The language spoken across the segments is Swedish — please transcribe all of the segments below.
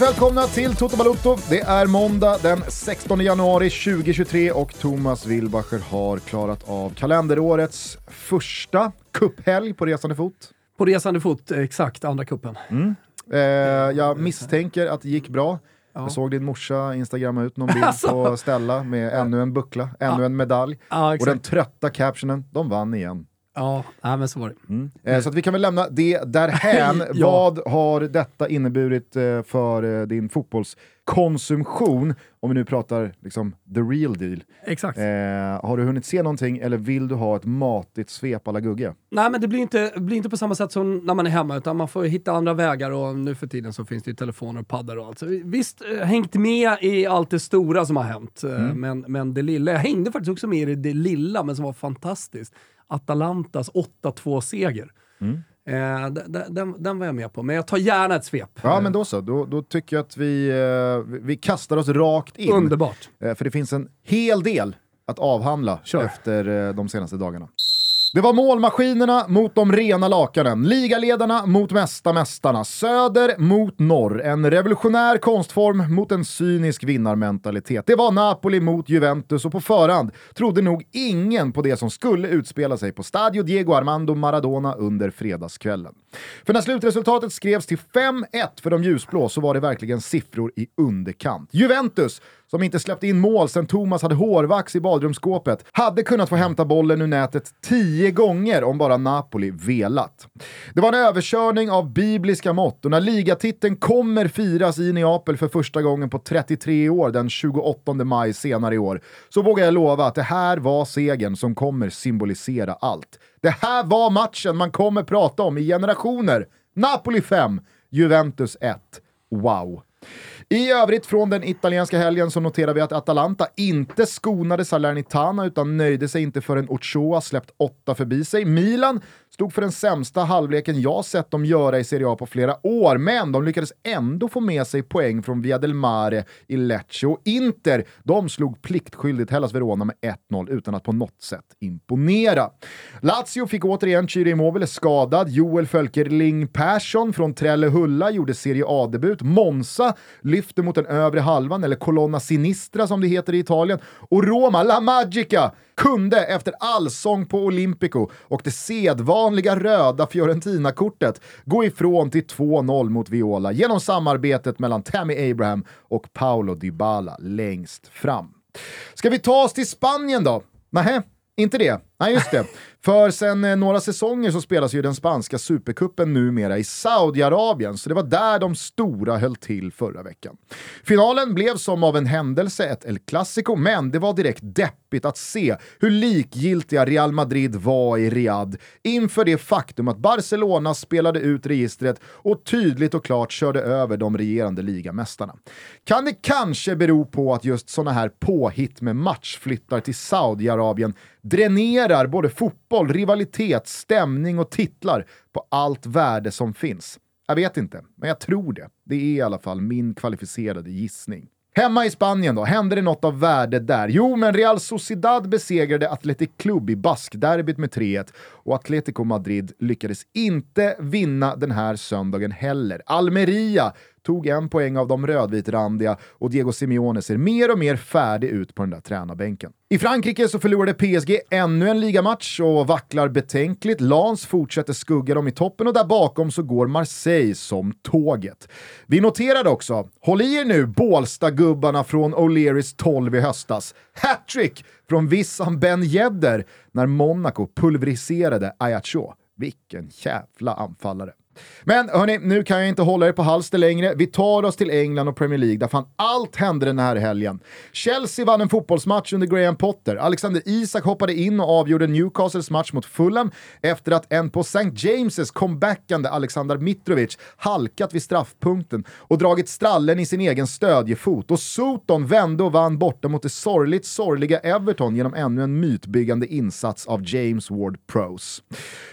Varmt välkomna till Toto Balotto. Det är måndag den 16 januari 2023 och Thomas Wilbacher har klarat av kalenderårets första cuphelg på resande fot. På resande fot, exakt, andra kuppen. Mm. Eh, jag misstänker att det gick bra. Ja. Jag såg din morsa instagramma ut någon bild alltså. på Stella med ännu en buckla, ännu ja. en medalj. Ja, och den trötta captionen, de vann igen. Ja, nej, men så var det. Mm. Eh, så att vi kan väl lämna det därhän. ja. Vad har detta inneburit eh, för eh, din fotbollskonsumtion? Om vi nu pratar liksom the real deal. Exakt. Eh, har du hunnit se någonting eller vill du ha ett matigt svep alla Gugge? Nej, men det blir inte, blir inte på samma sätt som när man är hemma, utan man får hitta andra vägar och nu för tiden så finns det ju telefoner och paddor och allt. Så visst, eh, hängt med i allt det stora som har hänt, eh, mm. men, men det lilla, jag hängde faktiskt också med i det lilla, men som var fantastiskt. Atalantas 8-2-seger. Mm. Eh, den, den, den, var jag med på, men jag tar gärna ett svep. Ja, men då så. Då, då tycker jag att vi, eh, vi kastar oss rakt in. Underbart. Eh, för det finns en hel del att avhandla Kör. efter de senaste dagarna. Det var målmaskinerna mot de rena lakanen, ligaledarna mot mesta mästarna, söder mot norr, en revolutionär konstform mot en cynisk vinnarmentalitet. Det var Napoli mot Juventus och på förhand trodde nog ingen på det som skulle utspela sig på Stadio Diego Armando Maradona under fredagskvällen. För när slutresultatet skrevs till 5-1 för de ljusblå så var det verkligen siffror i underkant. Juventus som inte släppte in mål sen Thomas hade hårvax i badrumsskåpet, hade kunnat få hämta bollen ur nätet tio gånger om bara Napoli velat. Det var en överkörning av bibliska mått och när ligatiteln kommer firas i Neapel för första gången på 33 år den 28 maj senare i år, så vågar jag lova att det här var segern som kommer symbolisera allt. Det här var matchen man kommer prata om i generationer. Napoli 5, Juventus 1. Wow. I övrigt från den italienska helgen så noterar vi att Atalanta inte skonade Salernitana utan nöjde sig inte förrän Ochoa släppt åtta förbi sig. Milan stod för den sämsta halvleken jag sett dem göra i Serie A på flera år, men de lyckades ändå få med sig poäng från Via del Mare i Lecce och Inter, de slog pliktskyldigt Hellas Verona med 1-0 utan att på något sätt imponera. Lazio fick återigen Chiri Immobile skadad, Joel Fölkerling Persson från Trellehulla gjorde Serie A-debut, Monza lyfter mot den övre halvan, eller Colonna Sinistra som det heter i Italien, och Roma, La Magica, kunde efter allsång på Olympico och det sedvanliga röda Fiorentina-kortet gå ifrån till 2-0 mot Viola genom samarbetet mellan Tammy Abraham och Paolo Dybala längst fram. Ska vi ta oss till Spanien då? Nähä, inte det. Nej, just det. För sen eh, några säsonger så spelas ju den spanska supercupen numera i Saudiarabien, så det var där de stora höll till förra veckan. Finalen blev som av en händelse ett El Clasico, men det var direkt deppigt att se hur likgiltiga Real Madrid var i Riyadh inför det faktum att Barcelona spelade ut registret och tydligt och klart körde över de regerande ligamästarna. Kan det kanske bero på att just sådana här påhitt med matchflyttar till Saudiarabien dränerar både fotboll, rivalitet, stämning och titlar på allt värde som finns. Jag vet inte, men jag tror det. Det är i alla fall min kvalificerade gissning. Hemma i Spanien då, hände det något av värde där? Jo, men Real Sociedad besegrade Athletic Club i baskderbyt med 3-1 och Atletico Madrid lyckades inte vinna den här söndagen heller. Almeria tog en poäng av de rödvitrandiga och Diego Simeone ser mer och mer färdig ut på den där tränarbänken. I Frankrike så förlorade PSG ännu en ligamatch och vacklar betänkligt. Lans fortsätter skugga dem i toppen och där bakom så går Marseille som tåget. Vi noterade också, håll i er nu Bålsta-gubbarna från O'Learys 12 i höstas. Hattrick från Wissam Ben Yedder när Monaco pulveriserade Ajaccio. Vilken jävla anfallare. Men hörni, nu kan jag inte hålla er på halster längre. Vi tar oss till England och Premier League där fan allt hände den här helgen. Chelsea vann en fotbollsmatch under Graham Potter. Alexander Isak hoppade in och avgjorde Newcastles match mot Fulham efter att en på St. James's comebackande Alexander Mitrovic halkat vid straffpunkten och dragit strallen i sin egen stödjefot. Och Soton vände och vann borta mot det sorgligt sorgliga Everton genom ännu en mytbyggande insats av James Ward Pros.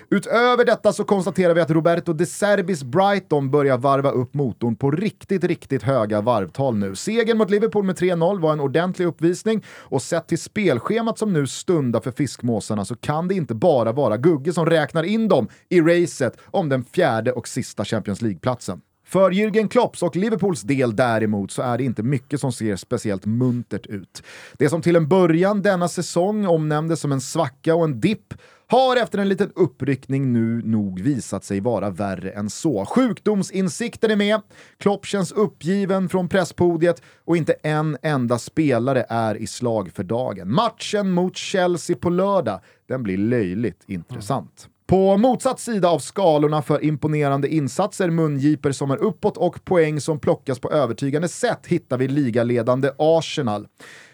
Utöver detta så konstaterar vi att Roberto De Serbis Brighton börjar varva upp motorn på riktigt, riktigt höga varvtal nu. Segern mot Liverpool med 3-0 var en ordentlig uppvisning och sett till spelschemat som nu stundar för fiskmåsarna så kan det inte bara vara Gugge som räknar in dem i racet om den fjärde och sista Champions League-platsen. För Jürgen Klopps och Liverpools del däremot så är det inte mycket som ser speciellt muntert ut. Det som till en början denna säsong omnämndes som en svacka och en dipp har efter en liten uppryckning nu nog visat sig vara värre än så. Sjukdomsinsikten är med, Klopp känns uppgiven från presspodiet och inte en enda spelare är i slag för dagen. Matchen mot Chelsea på lördag, den blir löjligt intressant. På motsatt sida av skalorna för imponerande insatser, mungiper som är uppåt och poäng som plockas på övertygande sätt hittar vi ligaledande Arsenal.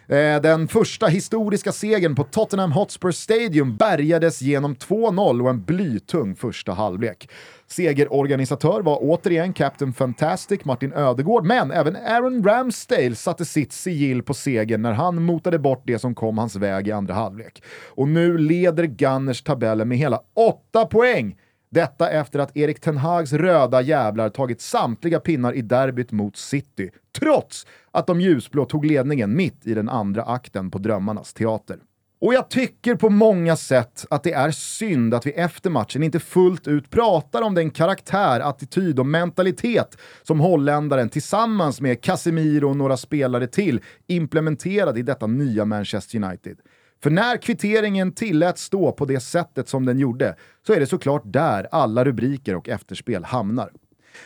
Eh, den första historiska segern på Tottenham Hotspur Stadium bärgades genom 2-0 och en blytung första halvlek. Segerorganisatör var återigen Captain Fantastic Martin Ödegård, men även Aaron Ramsdale satte sitt sigill på segern när han motade bort det som kom hans väg i andra halvlek. Och nu leder Gunners tabellen med hela 8 poäng! Detta efter att Erik Ten Hags röda jävlar tagit samtliga pinnar i derbyt mot City, trots att de ljusblå tog ledningen mitt i den andra akten på Drömmarnas teater. Och jag tycker på många sätt att det är synd att vi efter matchen inte fullt ut pratar om den karaktär, attityd och mentalitet som holländaren tillsammans med Casemiro och några spelare till implementerade i detta nya Manchester United. För när kvitteringen tilläts stå på det sättet som den gjorde så är det såklart där alla rubriker och efterspel hamnar.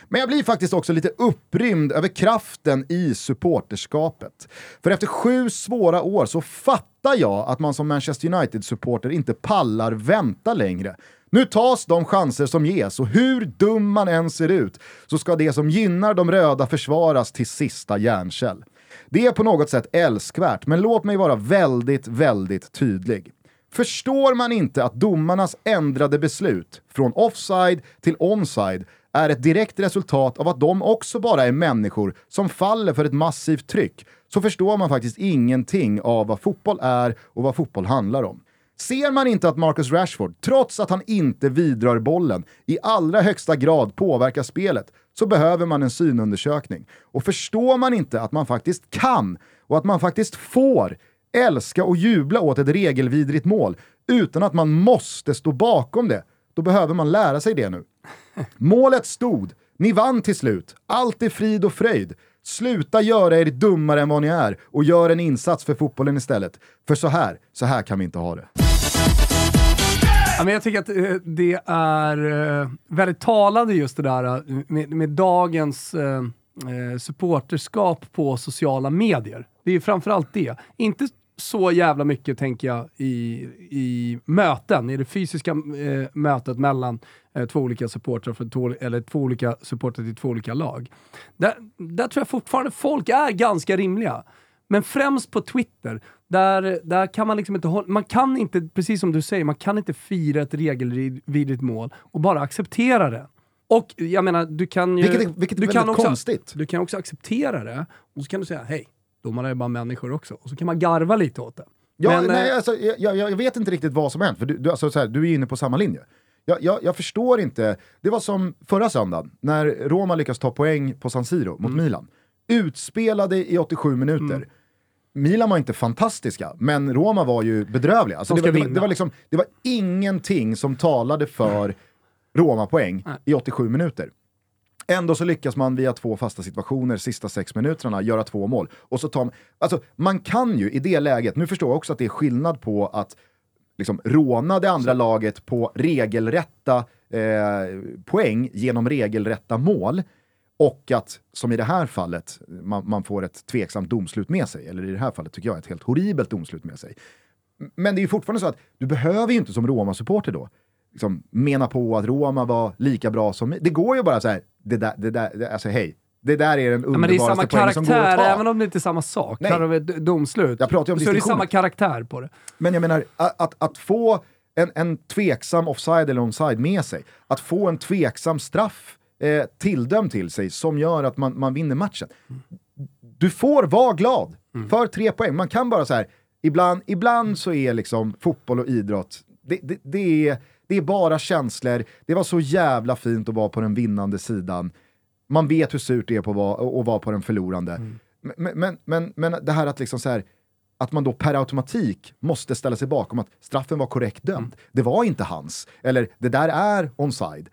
Men jag blir faktiskt också lite upprymd över kraften i supporterskapet. För efter sju svåra år så fattar jag att man som Manchester United-supporter inte pallar vänta längre. Nu tas de chanser som ges och hur dum man än ser ut så ska det som gynnar de röda försvaras till sista järnkäll. Det är på något sätt älskvärt, men låt mig vara väldigt, väldigt tydlig. Förstår man inte att domarnas ändrade beslut från offside till onside är ett direkt resultat av att de också bara är människor som faller för ett massivt tryck, så förstår man faktiskt ingenting av vad fotboll är och vad fotboll handlar om. Ser man inte att Marcus Rashford, trots att han inte vidrör bollen, i allra högsta grad påverkar spelet, så behöver man en synundersökning. Och förstår man inte att man faktiskt kan, och att man faktiskt får, älska och jubla åt ett regelvidrigt mål, utan att man måste stå bakom det, då behöver man lära sig det nu. Målet stod, ni vann till slut, allt är frid och fröjd. Sluta göra er dummare än vad ni är och gör en insats för fotbollen istället. För så här, så här kan vi inte ha det. Ja, men jag tycker att eh, det är eh, väldigt talande just det där eh, med, med dagens eh, supporterskap på sociala medier. Det är framförallt det. Inte så jävla mycket, tänker jag, i, i möten, i det fysiska eh, mötet mellan eh, två olika supportrar, för två, eller två olika supportrar till två olika lag. Där, där tror jag fortfarande folk är ganska rimliga. Men främst på Twitter, där, där kan man liksom inte hålla, man kan inte, precis som du säger, man kan inte fira ett regelvidrigt mål och bara acceptera det. Och jag menar, du kan ju... Vilket, vilket du kan också, konstigt. Du kan också acceptera det, och så kan du säga hej, domarna är bara människor också. Och så kan man garva lite åt det. Ja, Men, nej, eh, alltså, jag, jag vet inte riktigt vad som hänt, för du, du, alltså, så här, du är inne på samma linje. Jag, jag, jag förstår inte, det var som förra söndagen, när Roma lyckas ta poäng på San Siro mot Mm. Milan. Utspelade i 87 minuter. Mm. Milan var inte fantastiska, men Roma var ju bedrövliga. Alltså, De det, var, det, det, var liksom, det var ingenting som talade för Roma-poäng i 87 minuter. Ändå så lyckas man via två fasta situationer sista sex minuterna göra två mål. Och så tar man, alltså, man kan ju i det läget, nu förstår jag också att det är skillnad på att liksom, råna det andra laget på regelrätta eh, poäng genom regelrätta mål och att, som i det här fallet, man, man får ett tveksamt domslut med sig. Eller i det här fallet tycker jag ett helt horribelt domslut med sig. Men det är ju fortfarande så att du behöver ju inte som Roma-supporter då liksom, mena på att Roma var lika bra som... Det går ju bara så här, det där, det där, det, alltså hej, det där är den Ja, men det är samma underbaraste poängen som går att karaktär, ta. även om det inte är samma sak. Nej. Vi ett domslut. Jag pratar om så är det samma karaktär på det. Men jag menar, att, att, att få en, en tveksam offside eller onside med sig, att få en tveksam straff eh, tilldömd till sig som gör att man, man vinner matchen. Du får vara glad för tre poäng. Man kan bara så här, ibland, ibland så är liksom fotboll och idrott, det, det, det, är, det är bara känslor. Det var så jävla fint att vara på den vinnande sidan. Man vet hur surt det är på att vara, att vara på den förlorande. Men, men, men, men det här att liksom så här, att man då per automatik måste ställa sig bakom att straffen var korrekt dömd. Det var inte hans. Eller det där är onside.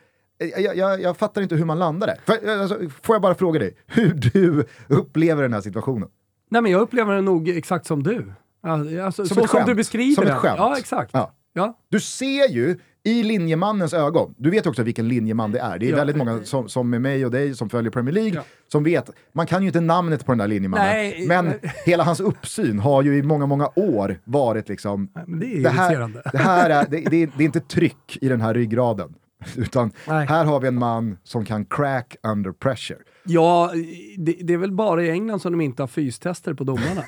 Jag, jag, jag fattar inte hur man landade. För, alltså, får jag bara fråga dig, hur du upplever den här situationen? Nej men jag upplever den nog exakt som du. Alltså, Som så ett som du beskriver Som ett den. skämt. Ja, exakt. Ja. Ja. Du ser ju i linjemannens ögon, du vet också vilken linjeman det är. Det är Ja. väldigt många som, som med mig och dig som följer Premier League Ja. som vet, man kan ju inte namnet på den där linjemannen, Nej. men hela hans uppsyn har ju i många, många år varit liksom, det är det här, det, här är, det, det, är, det är inte tryck i den här ryggraden. Utan Nej. här har vi en man som kan crack under pressure. Ja, det, det är väl bara i England som de inte har fystester på domarna.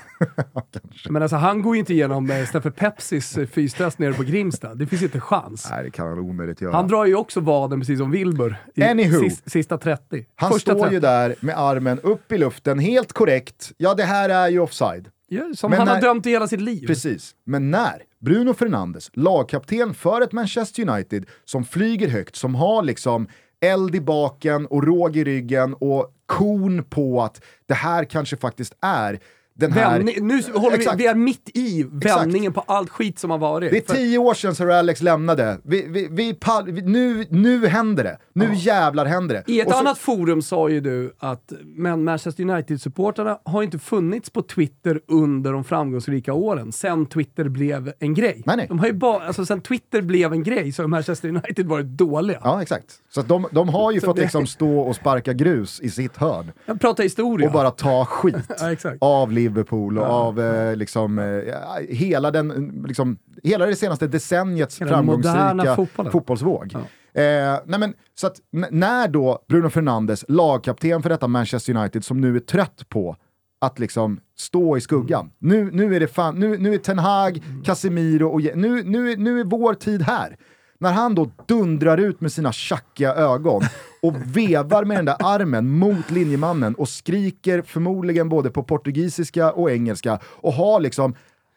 Men alltså han går ju inte igenom eh, Steffe Pepsis eh, fystest nere på Grimsta. Det finns inte chans. Nej, det kan han omöjligt göra. Han drar ju också vaden precis som Wilbur i Anywho. sis, sista 30. Han Första står 30. ju där med armen upp i luften, helt korrekt. Ja, det här är ju offside. Ja, som Men han när- har dömt i hela sitt liv. Precis. Men när Bruno Fernandes, lagkapten för ett Manchester United som flyger högt, som har liksom eld i baken och råg i ryggen och kon på att det här kanske faktiskt är den här... Vändning, nu håller vi, Exakt. vi är mitt i vändningen på allt skit som har varit. Det är För- tio år sedan Sir Alex lämnade. Vi, vi, vi, nu, nu händer det. Nu jävlar händer det. I ett så- annat forum sa ju du att men Manchester United-supportrarna har inte funnits på Twitter under de framgångsrika åren, sen Twitter blev en grej. Nej, nej. De har ju bara, alltså sen Twitter blev en grej så har Manchester United varit dåliga. Ja, exakt. Så de, de har ju Så fått det- liksom stå och sparka grus i sitt hörn. Jag pratar historia. och bara ta skit Ja, exakt. av Liverpool och av eh, liksom, eh, ja, hela, den, liksom, hela det senaste decenniets Hela framgångsrika fotbollsvåg. Eh, nej men, så att, när då Bruno Fernandes, lagkapten för detta Manchester United, som nu är trött på att liksom stå i skuggan. Nu, nu är det fan, nu, nu är Ten Hag, Casemiro och nu, nu, nu är vår tid här. När han då dundrar ut med sina tjackiga ögon och vevar med den där armen mot linjemannen och skriker förmodligen både på portugisiska och engelska och har liksom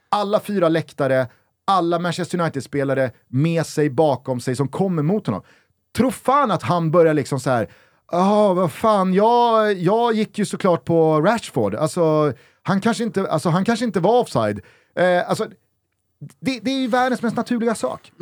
alla fyra läktare, alla Manchester United-spelare med sig bakom sig som kommer mot honom. Tro fan att han börjar liksom så här. Ja, vad fan, jag, jag gick ju såklart på Rashford. Alltså, han kanske inte, alltså, han kanske inte var offside. Eh, alltså, det, det är ju världens mest naturliga sak.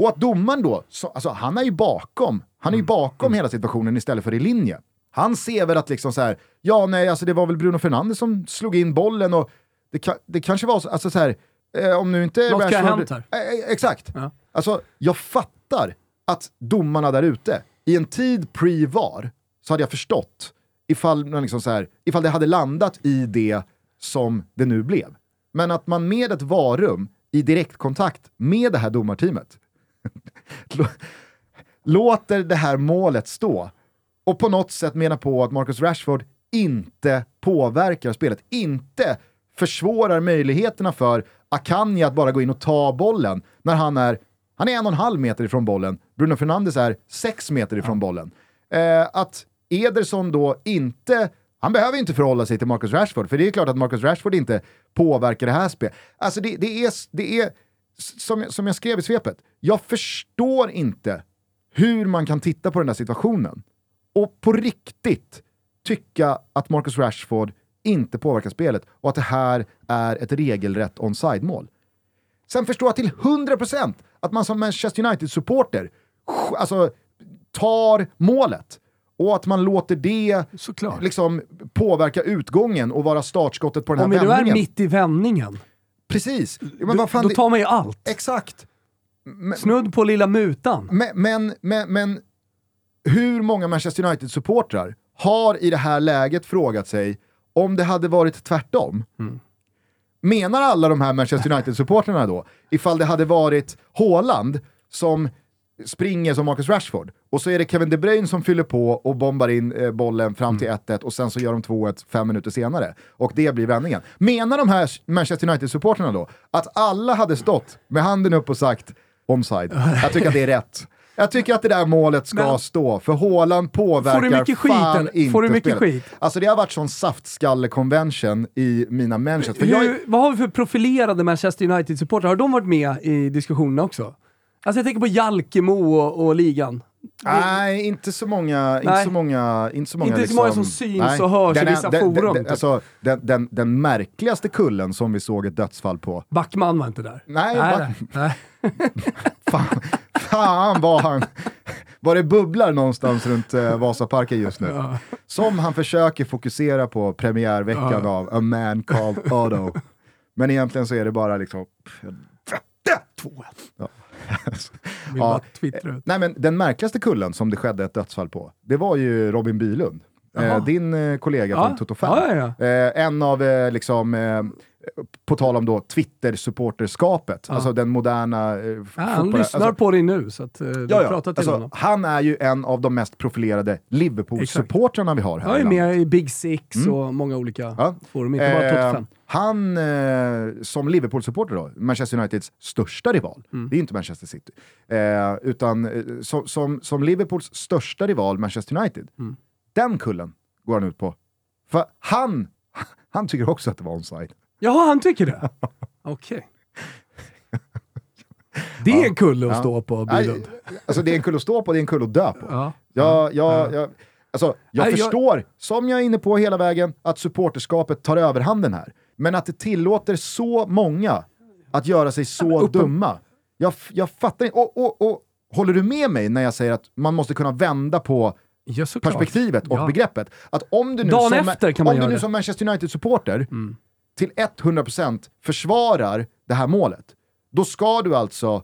Och att domaren då, så, alltså, han är ju bakom, han är ju bakom hela situationen istället för i linje. Han ser väl att liksom så här, ja nej, alltså det var väl Bruno Fernandes som slog in bollen och det, ka- det kanske var så, alltså så här, eh, om nu inte Något kan ha hänt här. Eh, eh, exakt. Ja. Alltså, jag fattar att domarna där ute, i en tid pre-VAR, så hade jag förstått ifall, liksom så här, ifall det hade landat i det som det nu blev. Men att man med ett varum i direktkontakt med det här domarteamet låter det här målet stå och på något sätt menar på att Marcus Rashford inte påverkar spelet, inte försvårar möjligheterna för Akanji att bara gå in och ta bollen när han är, han är en och en halv meter ifrån bollen, Bruno Fernandes är sex meter ifrån bollen. Eh, att Ederson då inte, han behöver inte förhålla sig till Marcus Rashford, för det är klart att Marcus Rashford inte påverkar det här spelet. Alltså det, det är, det är som, som jag skrev i svepet, jag förstår inte hur man kan titta på den där situationen och på riktigt tycka att Marcus Rashford inte påverkar spelet och att det här är ett regelrätt onside-mål. Sen förstår jag till 100% att man som Manchester United-supporter alltså, tar målet och att man låter det Såklart. liksom, påverka utgången och vara startskottet på den här Om vi nu är vändningen. mitt i vändningen, Precis. Ja, men då, vad fan, då det- tar man ju allt. Exakt. Snudd på lilla mutan. Men, men, men, men hur många Manchester United-supportrar har i det här läget frågat sig om det hade varit tvärtom? Menar alla de här Manchester United-supportrarna då, ifall det hade varit Haaland som springer som Marcus Rashford och så är det Kevin De Bruyne som fyller på och bombar in eh, bollen fram till 1-1 och sen så gör de 2-1 fem minuter senare och det blir vändningen. Menar de här Manchester United-supportrarna då att alla hade stått med handen upp och sagt onside? Jag tycker att det är rätt. Jag tycker att det där målet ska Men- stå, för Haaland påverkar Får du mycket skit, fan eller? inte Får du mycket spelet. skit? Alltså det har varit sån saftskalle-convention i mina mentions. För jag, Hur, vad har vi för profilerade Manchester United-supportrar? Har de varit med i diskussionerna också? Alltså jag tänker på Jalkemo och, och ligan. Nej, inte så många. Inte Nej. så många, inte så många, Inte så liksom, många som syns och hörs i Den- vissa den, forum, Den, typ. alltså, den, den, märkligaste kullen som vi såg ett dödsfall på. Backman var inte där. Nej, nej, nej. Fan, fan vad han... vad det bubblar någonstans runt eh, Vasaparken just nu. Som han försöker fokusera på premiärveckan av A Man Called Otto. Men egentligen så är det bara liksom... Vette! 2-1. Ja. Ja, ut. Nej men den märkligaste kullen som det skedde ett dödsfall på, det var ju Robin Bylund. Eh, din eh, kollega Ja. från Toto Fan. Ja, ja, ja. Eh, en av, eh, liksom, eh, på tal om då Twitter-supporterskapet, Ja. alltså den moderna eh, Ja, han lyssnar alltså, på dig nu, så att, eh, du Ja, pratar till Alltså, honom. han är ju en av de mest profilerade Liverpool-supportrarna vi har här Jag i är med i Big Six och många olika Ja. forum, inte bara Eh, 5. han, eh, som Liverpool-supporter då, Manchester Uniteds största rival, Mm. det är inte Manchester City, eh, utan eh, som, som, som Liverpools största rival, Manchester United, Mm. den kullen går han ut på. För han, han tycker också att det var onside. Jaha, han tycker det? Okej. Det är en kulle att stå på, Bylund. Alltså det är en kull att stå på, det är en kull att dö på. Ja. Jag, jag, jag, alltså, jag Nej, jag- förstår, som jag är inne på hela vägen, att supporterskapet tar överhanden här. Men att det tillåter så många att göra sig så uppen- dumma. Jag, jag fattar inte. Och, och, och håller du med mig när jag säger att man måste kunna vända på Ja, perspektivet och Ja. begreppet? Att om du nu Dagen som, efter kan man om du göra nu det. som Manchester United-supporter Mm. Till 100% försvarar det här målet, då ska du alltså,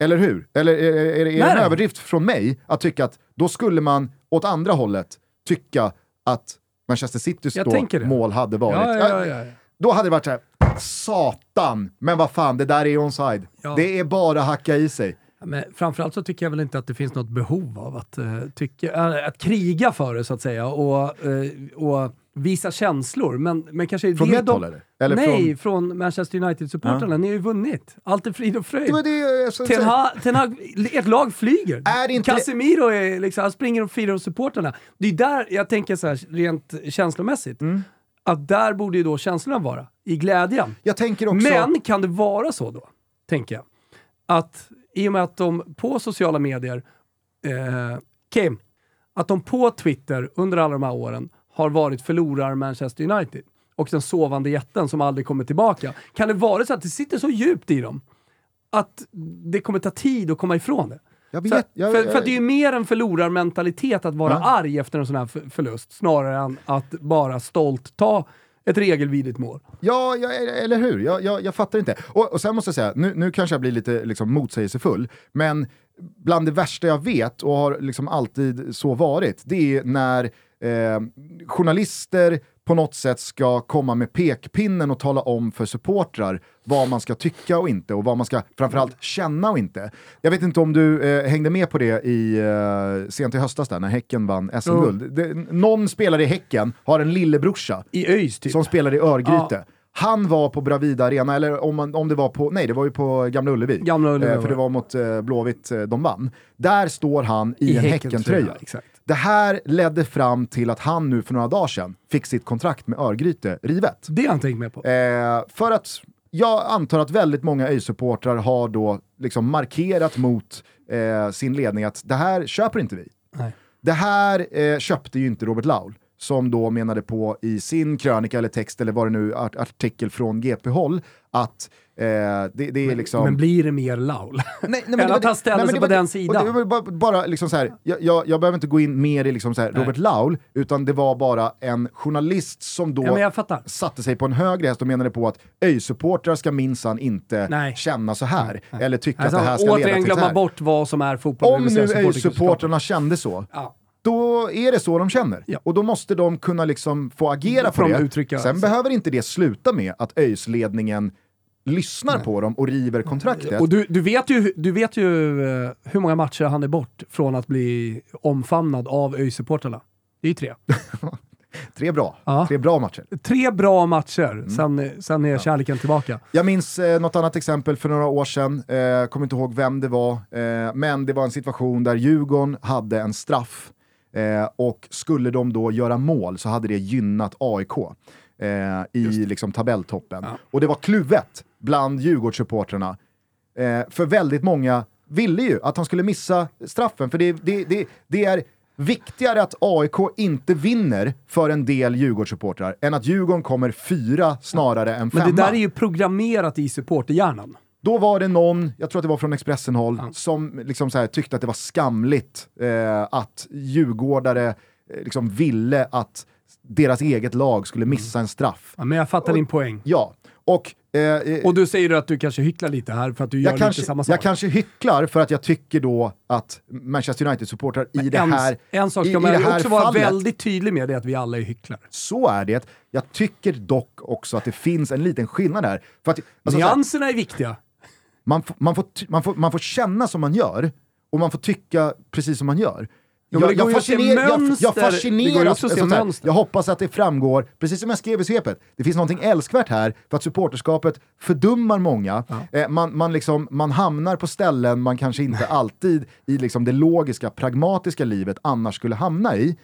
eller hur? Eller är, är, är det en överdrift från mig att tycka att då skulle man åt andra hållet tycka att Manchester Citys mål hade varit... Ja, ja, ja, ja. Då hade det varit så här, satan, men vad fan, det där är onside. Det är bara hacka i sig. Men framförallt så tycker jag väl inte att det finns något behov av att, eh, tycka, äh, att kriga för det så att säga och, eh, och visa känslor. Men, men kanske Från mitt de... håll eller? eller Nej, från, Manchester United-supportrarna. Ni har ju vunnit. Allt är frid och fröjd. Var det, så, Ten Hag, Ten Hag, ert lag flyger. Är inte- Casemiro är liksom, han springer och firar hos supportrarna. Det är där jag tänker så här, rent känslomässigt. Mm. Att där borde ju då känslorna vara, i glädjen. jag tänker också... Men kan det vara så då, tänker jag, att i och med att de på sociala medier, eh, Kim, att de på Twitter under alla de här åren har varit förlorar Manchester United och den sovande jätten som aldrig kommer tillbaka. Kan det vara så att det sitter så djupt i dem att det kommer ta tid att komma ifrån det? Jag Så, vet, jag, för, jag, för det är ju mer en förlorarmentalitet att vara Ja. arg efter en sån här för- förlust, snarare än att bara stolt ta ett regelvidrigt mål. Ja, ja, eller hur? Jag, jag, jag fattar inte. Och, och sen måste jag säga, nu, nu kanske jag blir lite liksom, motsägelsefull, men bland det värsta jag vet och har liksom alltid så varit, det är när eh, journalister på något sätt ska komma med pekpinnen och tala om för supportrar vad man ska tycka och inte och vad man ska framförallt känna och inte. Jag vet inte om du eh, hängde med på det i eh, sent i höstas där när Häcken vann SM-guld. Det- Någon spelare i Häcken har en lillebrorsa I ÖIS typ. som spelar i Örgryte. Han var på Bravida Arena, eller om, man, om det var på, nej det var ju på Gamla Ullevi. Gamla Ullevi eh, för det. var mot eh, Blåvitt eh, de vann. Där står han i, en Häckentröja. Exakt. Det här ledde fram till att han nu för några dagar sedan fick sitt kontrakt med Örgryte rivet. Det har jag inte tänkt med på. Eh, för att jag antar att väldigt många öj-supportrar har då liksom markerat mot eh, sin ledning att det här köper inte vi. Nej. Det här eh, köpte ju inte Robert Laul, som då menade på i sin krönika eller text eller vad det nu art artikel från GP-håll att eh, det, det är liksom... Men blir det mer laul? Nej, nej, Än det var att han ställer nej, men sig på den sidan. Det bara, bara liksom så här, jag, jag, jag behöver inte gå in mer i liksom så här Robert Laul, utan det var bara en journalist som då Ja, men satte sig på en högre häst och menade på att öj-supportrar ska minsann inte Nej. känna så här, eller tycka Alltså, att det här ska leda återigen till så glömma här. bort vad som är fotboll. Om nu öj-supportrarna kände så, Ja. Då är det så de känner. Ja. Och då måste de kunna liksom få agera på de det. uttrycka Sen sig. behöver inte det sluta med att ÖIS-ledningen lyssnar på dem och river kontraktet. Och du, du vet ju, du vet ju eh, hur många matcher han är bort från att bli omfamnad av ÖIS-supportrarna. Det är ju tre. Tre bra. Ja. Tre bra matcher. Tre bra matcher, Mm. sen, sen är kärleken tillbaka. Jag minns eh, något annat exempel för några år sedan, eh, kommer inte ihåg vem det var, eh, men det var en situation där Djurgården hade en straff eh, och skulle de då göra mål så hade det gynnat AIK eh, i liksom, tabelltoppen. Ja. Och det var kluvet bland Djurgårdssupportrarna, eh, för väldigt många ville ju att han skulle missa straffen, för det, det, det, det är viktigare att AIK inte vinner för en del Djurgårdssupportrar än att Djurgården kommer fyra snarare än femma. Men det där är ju programmerat i supporterhjärnan. Då var det någon, jag tror att det var från Expressen-håll, som liksom så här, tyckte att det var skamligt eh, att djurgårdare eh, liksom ville att deras eget lag skulle missa en straff. Ja, men jag fattar din poäng. Ja, och... Eh, eh, Och du säger att du kanske hycklar lite här för att du gör kanske, lite samma sak. jag kanske hycklar för att jag tycker då att Manchester United-supportrar i det en, här en sak ska man också vara väldigt tydlig med, det att vi alla är hycklare. Så är det. Jag tycker dock också att det finns en liten skillnad här. För att, alltså, Nyanserna är viktiga. Man, man, får, man, får, man får känna som man gör, och man får tycka precis som man gör. Jo, att se fasciner- jag, jag fascineras, här. jag hoppas att det framgår, precis som jag skrev i svepet, det finns någonting älskvärt här för att supporterskapet fördummar många. Eh, man, man, liksom, man hamnar på ställen man kanske inte alltid i liksom det logiska, pragmatiska livet annars skulle hamna i.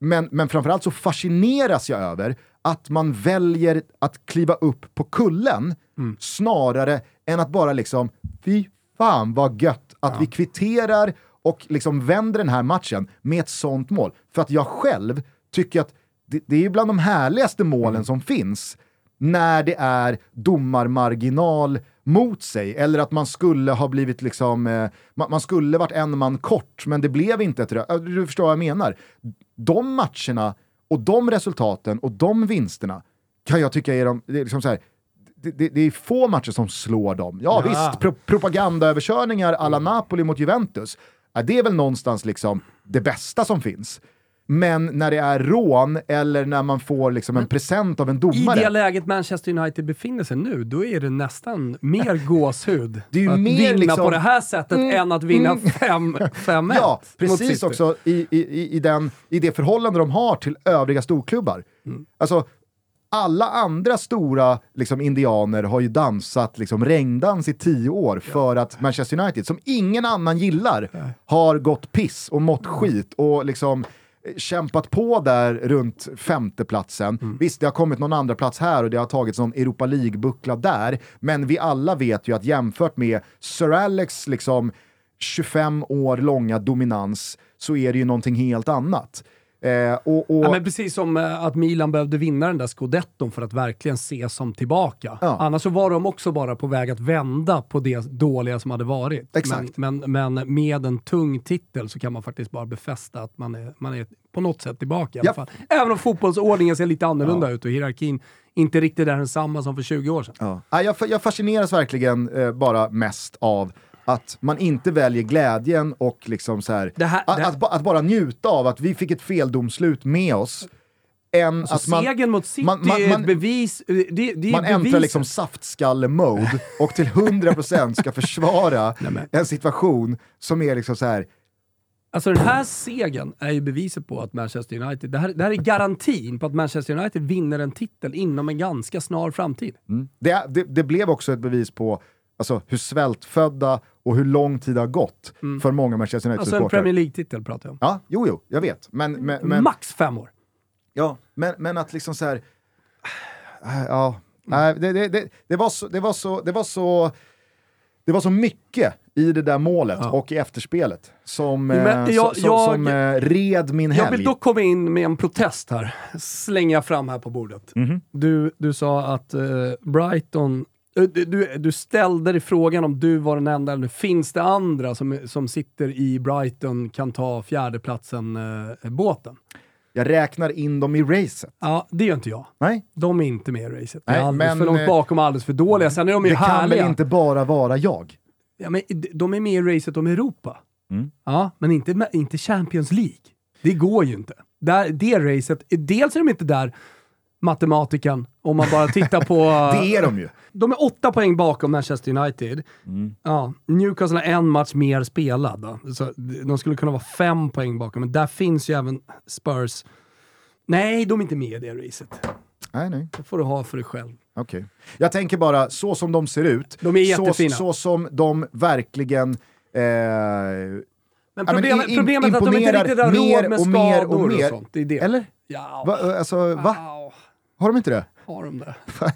Men, men framförallt så fascineras jag över att man väljer att kliva upp på kullen snarare än att bara liksom, fy fan vad gött att vi kvitterar och liksom vänder den här matchen med ett sånt mål. För att jag själv tycker att det, det är bland de härligaste målen som finns när det är domarmarginal mot sig, eller att man skulle ha blivit liksom, eh, man, man skulle varit en man kort, men det blev inte ett rött. Du förstår vad jag menar. De matcherna och de resultaten och de vinsterna kan jag tycka är de, det är liksom så här, det, det, är få matcher som slår dem. Ja, Ja. visst, pro propagandaöverkörningar alla Napoli mot Juventus, ja, det är väl någonstans liksom det bästa som finns. Men när det är rån eller när man får liksom en present av en I domare. det läget Manchester United befinner sig nu, då är det nästan mer gåshud Det är ju att mer vinna liksom- på det här sättet än att vinna 5-1 Ja, mot precis också i, i, i, i, den, i det förhållande de har till övriga storklubbar. Mm. Alltså, alla andra stora liksom, indianer har ju dansat liksom, regndans i tio år för att Manchester United, som ingen annan gillar, har gått piss och mått skit och liksom kämpat på där runt femteplatsen. Mm. Visst, det har kommit någon andra plats här och det har tagits någon Europa League-buckla där, men vi alla vet ju att jämfört med Sir Alex liksom 25 år långa dominans så är det ju någonting helt annat. Eh, och, och, Ja, men precis som eh, att Milan behövde vinna den där scudetton för att verkligen se som tillbaka. Ja. Annars så var de också bara på väg att vända på det dåliga som hade varit. Exakt. Men, men, men med en tung titel så kan man faktiskt bara befästa att man är, man är på något sätt tillbaka i alla fall. Även om fotbollsordningen ser lite annorlunda ut och hierarkin inte riktigt är densamma som för 20 år sedan. Ja. Ja, jag, jag fascineras verkligen eh, bara mest av att man inte väljer glädjen och liksom så här, Det här- att, det- att, ba- att bara njuta av att vi fick ett feldomslut med oss. Än Alltså att man, segern mot City man- man- är man- ett bevis. Det, det är man äntrar beviset. liksom saftskalle-mode och till 100% ska försvara en situation som är liksom så här. Alltså den här segern är ju beviset på att Manchester United, det här, det här är garantin på att Manchester United vinner en titel inom en ganska snar framtid. Det, det, det blev också ett bevis på alltså, hur svältfödda och hur lång tid det har gått för många Manchester Alltså en United-supportrar. Premier League-titel pratar jag om. ja, jo, jo, jag vet. Men, men, men, Max fem år. Ja, men, men att liksom så här... äh, Ja, nej, det, det, det, det var så... Det var så, det var så det var så mycket i det där målet Ja. och i efterspelet som, Men eh, jag- som, som, jag- som eh, red min Jag helg. vill dock komma in med en protest här. Slänger jag fram här på bordet. Mhm. Du, du sa att eh, Brighton... eh, Du, du, ställde dig frågan om du var den enda, eller finns det andra som, som sitter i Brighton kan ta fjärdeplatsen eh, båten? Jag räknar in dem i racet. Ja, det gör inte jag. Nej, De är inte med i racet. De Nej, är men, för långt eh, bakom och alldeles för dåliga. Sen är de ju det kan härliga. väl inte bara vara jag? Ja, men de är med i racet om Europa. Mm. Ja, men inte, inte Champions League. Det går ju inte. Där, det racet, dels är de inte där, matematiken, om man bara tittar på... Det är de ju. De är åtta poäng bakom Manchester United. Mm. Ja, Newcastle har en match mer spelad. Då. Så de skulle kunna vara fem poäng bakom, men där finns ju även Spurs. Nej, de är inte med i det racet. Nej, nej. Det får du ha för dig själv. Okej. Jag tänker bara, så som de ser ut, De är jättefina. så, så som de verkligen eh, Men problemet, im- problemet är att de inte riktigt har råd med och mer skador och och, sånt. Det är det. Eller? Ja, Va, alltså, va? Au, Har de inte det? har de det?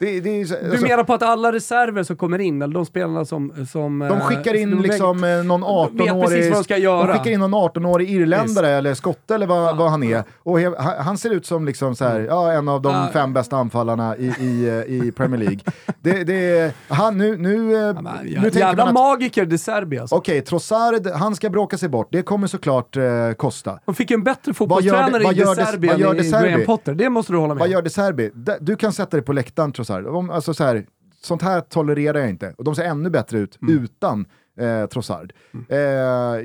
Det, det så- Du alltså, menar på att alla reserver som kommer in, eller de spelarna som... som de skickar in de liksom eh, någon vet precis 18-årig vad de de skickar in någon 18-årig irländare eller skotte eller vad, vad han är. Och he, han ser ut som liksom så här, ja, en av de Ja. fem bästa anfallarna i, i, eh, i Premier League. Det, det, han, nu, nu, eh, Ja, men, nu jävla att magiker De Serbi alltså. Okej, Trossard, han ska bråka sig bort. Det kommer såklart eh, kosta. De fick en bättre fotbollstränare i De Serbi än De i? Graham Potter. Det måste du hålla med Vad gör De Serbi? Du kan sätta dig på läktaren Trossard. Om- Alltså, så här, sånt här tolererar jag inte. Och de ser ännu bättre ut Mm. utan eh, Trossard. Eh,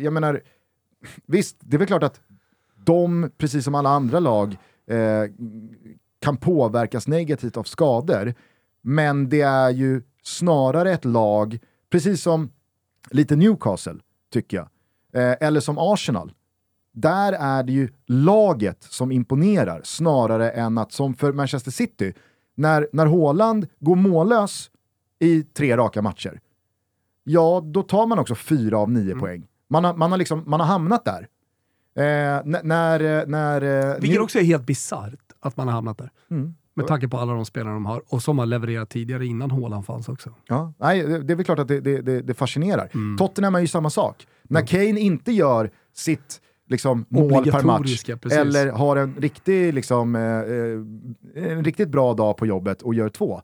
jag menar, visst, det är väl klart att de, precis som alla andra lag, eh, kan påverkas negativt av skador. Men det är ju snarare ett lag, precis som lite Newcastle, tycker jag. Eh, eller som Arsenal. Där är det ju laget som imponerar snarare än att, som för Manchester City, när, när Haaland går mållös i tre raka matcher, ja då tar man också fyra av nio poäng. Man har, man, har liksom, man har hamnat där. Eh, när, eh, när, eh, Vilket också är helt bisarrt att man har hamnat där. Mm. Med tanke på alla de spelare de har och som har levererat tidigare innan Haaland fanns också. Ja, nej, det, är väl klart att det, det, det, det fascinerar. Mm. Tottenham är ju samma sak. När Kane inte gör sitt liksom, mål per match, precis. eller har en, riktig, liksom, eh, eh, en riktigt bra dag på jobbet och gör två,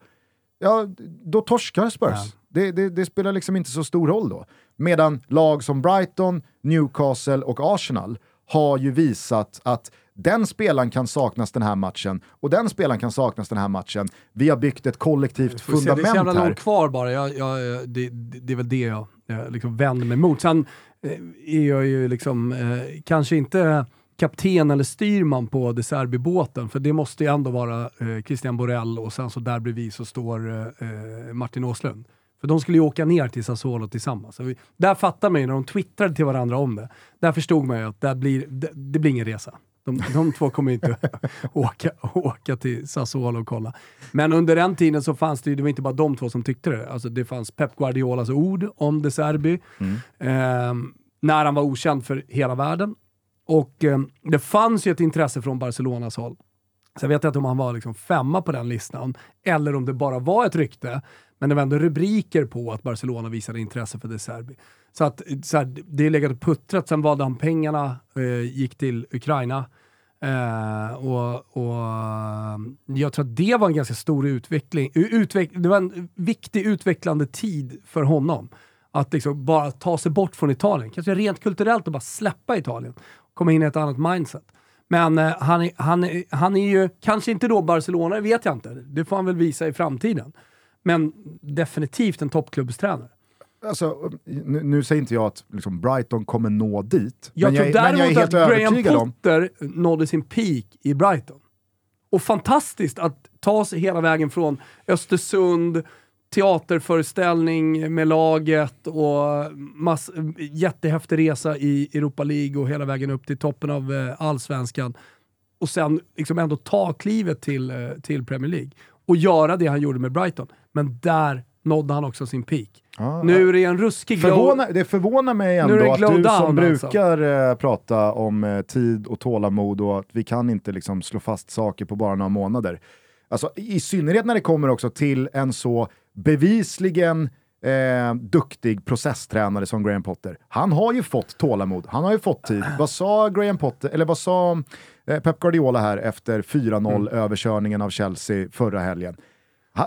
ja, då torskar Spurs. Ja. Det, det, det spelar liksom inte så stor roll då. Medan lag som Brighton, Newcastle och Arsenal har ju visat att den spelaren kan saknas den här matchen och den spelaren kan saknas den här matchen. Vi har byggt ett kollektivt Får se, det är så fundament jävla här. långt kvar bara. Jag, jag, det, det, det är väl det jag, jag liksom vänder mig mot. Sen eh, är jag ju liksom eh, kanske inte kapten eller styrman på De Serbi-båten, för det måste ju ändå vara eh, Christian Borell och sen så där bredvid så står eh, eh, Martin Åslund. För de skulle ju åka ner till Sassuolo tillsammans. Så vi, där fattar man ju när de twittrade till varandra om det. Där förstod man ju att det blir, det, det blir ingen resa. De, de två kommer inte åka, åka till Sassuolo och kolla. Men under den tiden så fanns det ju, det var inte bara de två som tyckte det. Alltså det fanns Pep Guardiolas ord om De Serbi, ehm, när han var okänd för hela världen. Och ehm, det fanns ju ett intresse från Barcelonas håll. Så jag vet inte om han var liksom femma på den listan, eller om det bara var ett rykte. Men det var ändå rubriker på att Barcelona visade intresse för De Serbi. Så att så här, det är legat och puttrat. Sen valde han pengarna, eh, gick till Ukraina. Eh, och, och Jag tror att det var en ganska stor utveckling. Utveck, det var en viktig utvecklande tid för honom. Att liksom bara ta sig bort från Italien. Kanske rent kulturellt och bara släppa Italien. Komma in i ett annat mindset. Men eh, han, han, han är ju, kanske inte då Barcelona, det vet jag inte. Det får han väl visa i framtiden. Men definitivt en toppklubbstränare. Alltså, nu, nu säger inte jag att liksom, Brighton kommer nå dit, Jag men, tror jag, är- men jag är däremot helt att Graham övertygad om... Potter nådde sin peak i Brighton. Och fantastiskt att ta sig hela vägen från Östersund, teaterföreställning med laget och mass, jättehäftig resa i Europa League och hela vägen upp till toppen av eh, allsvenskan. Och sen liksom ändå ta klivet till, eh, till Premier League och göra det han gjorde med Brighton. Men där nådde han också sin peak. Ja, Nu är det en ruskig glow. Förvåna, det förvånar mig ändå det att glow du som alltså. brukar eh, prata om eh, tid och tålamod och att vi kan inte liksom, slå fast saker på bara några månader. Alltså, I synnerhet när det kommer också till en så bevisligen eh, duktig processtränare som Graham Potter. Han har ju fått tålamod, han har ju fått tid. vad sa Graham Potter, eller vad sa eh, Pep Guardiola här efter 4-0 Mm. av Chelsea förra helgen?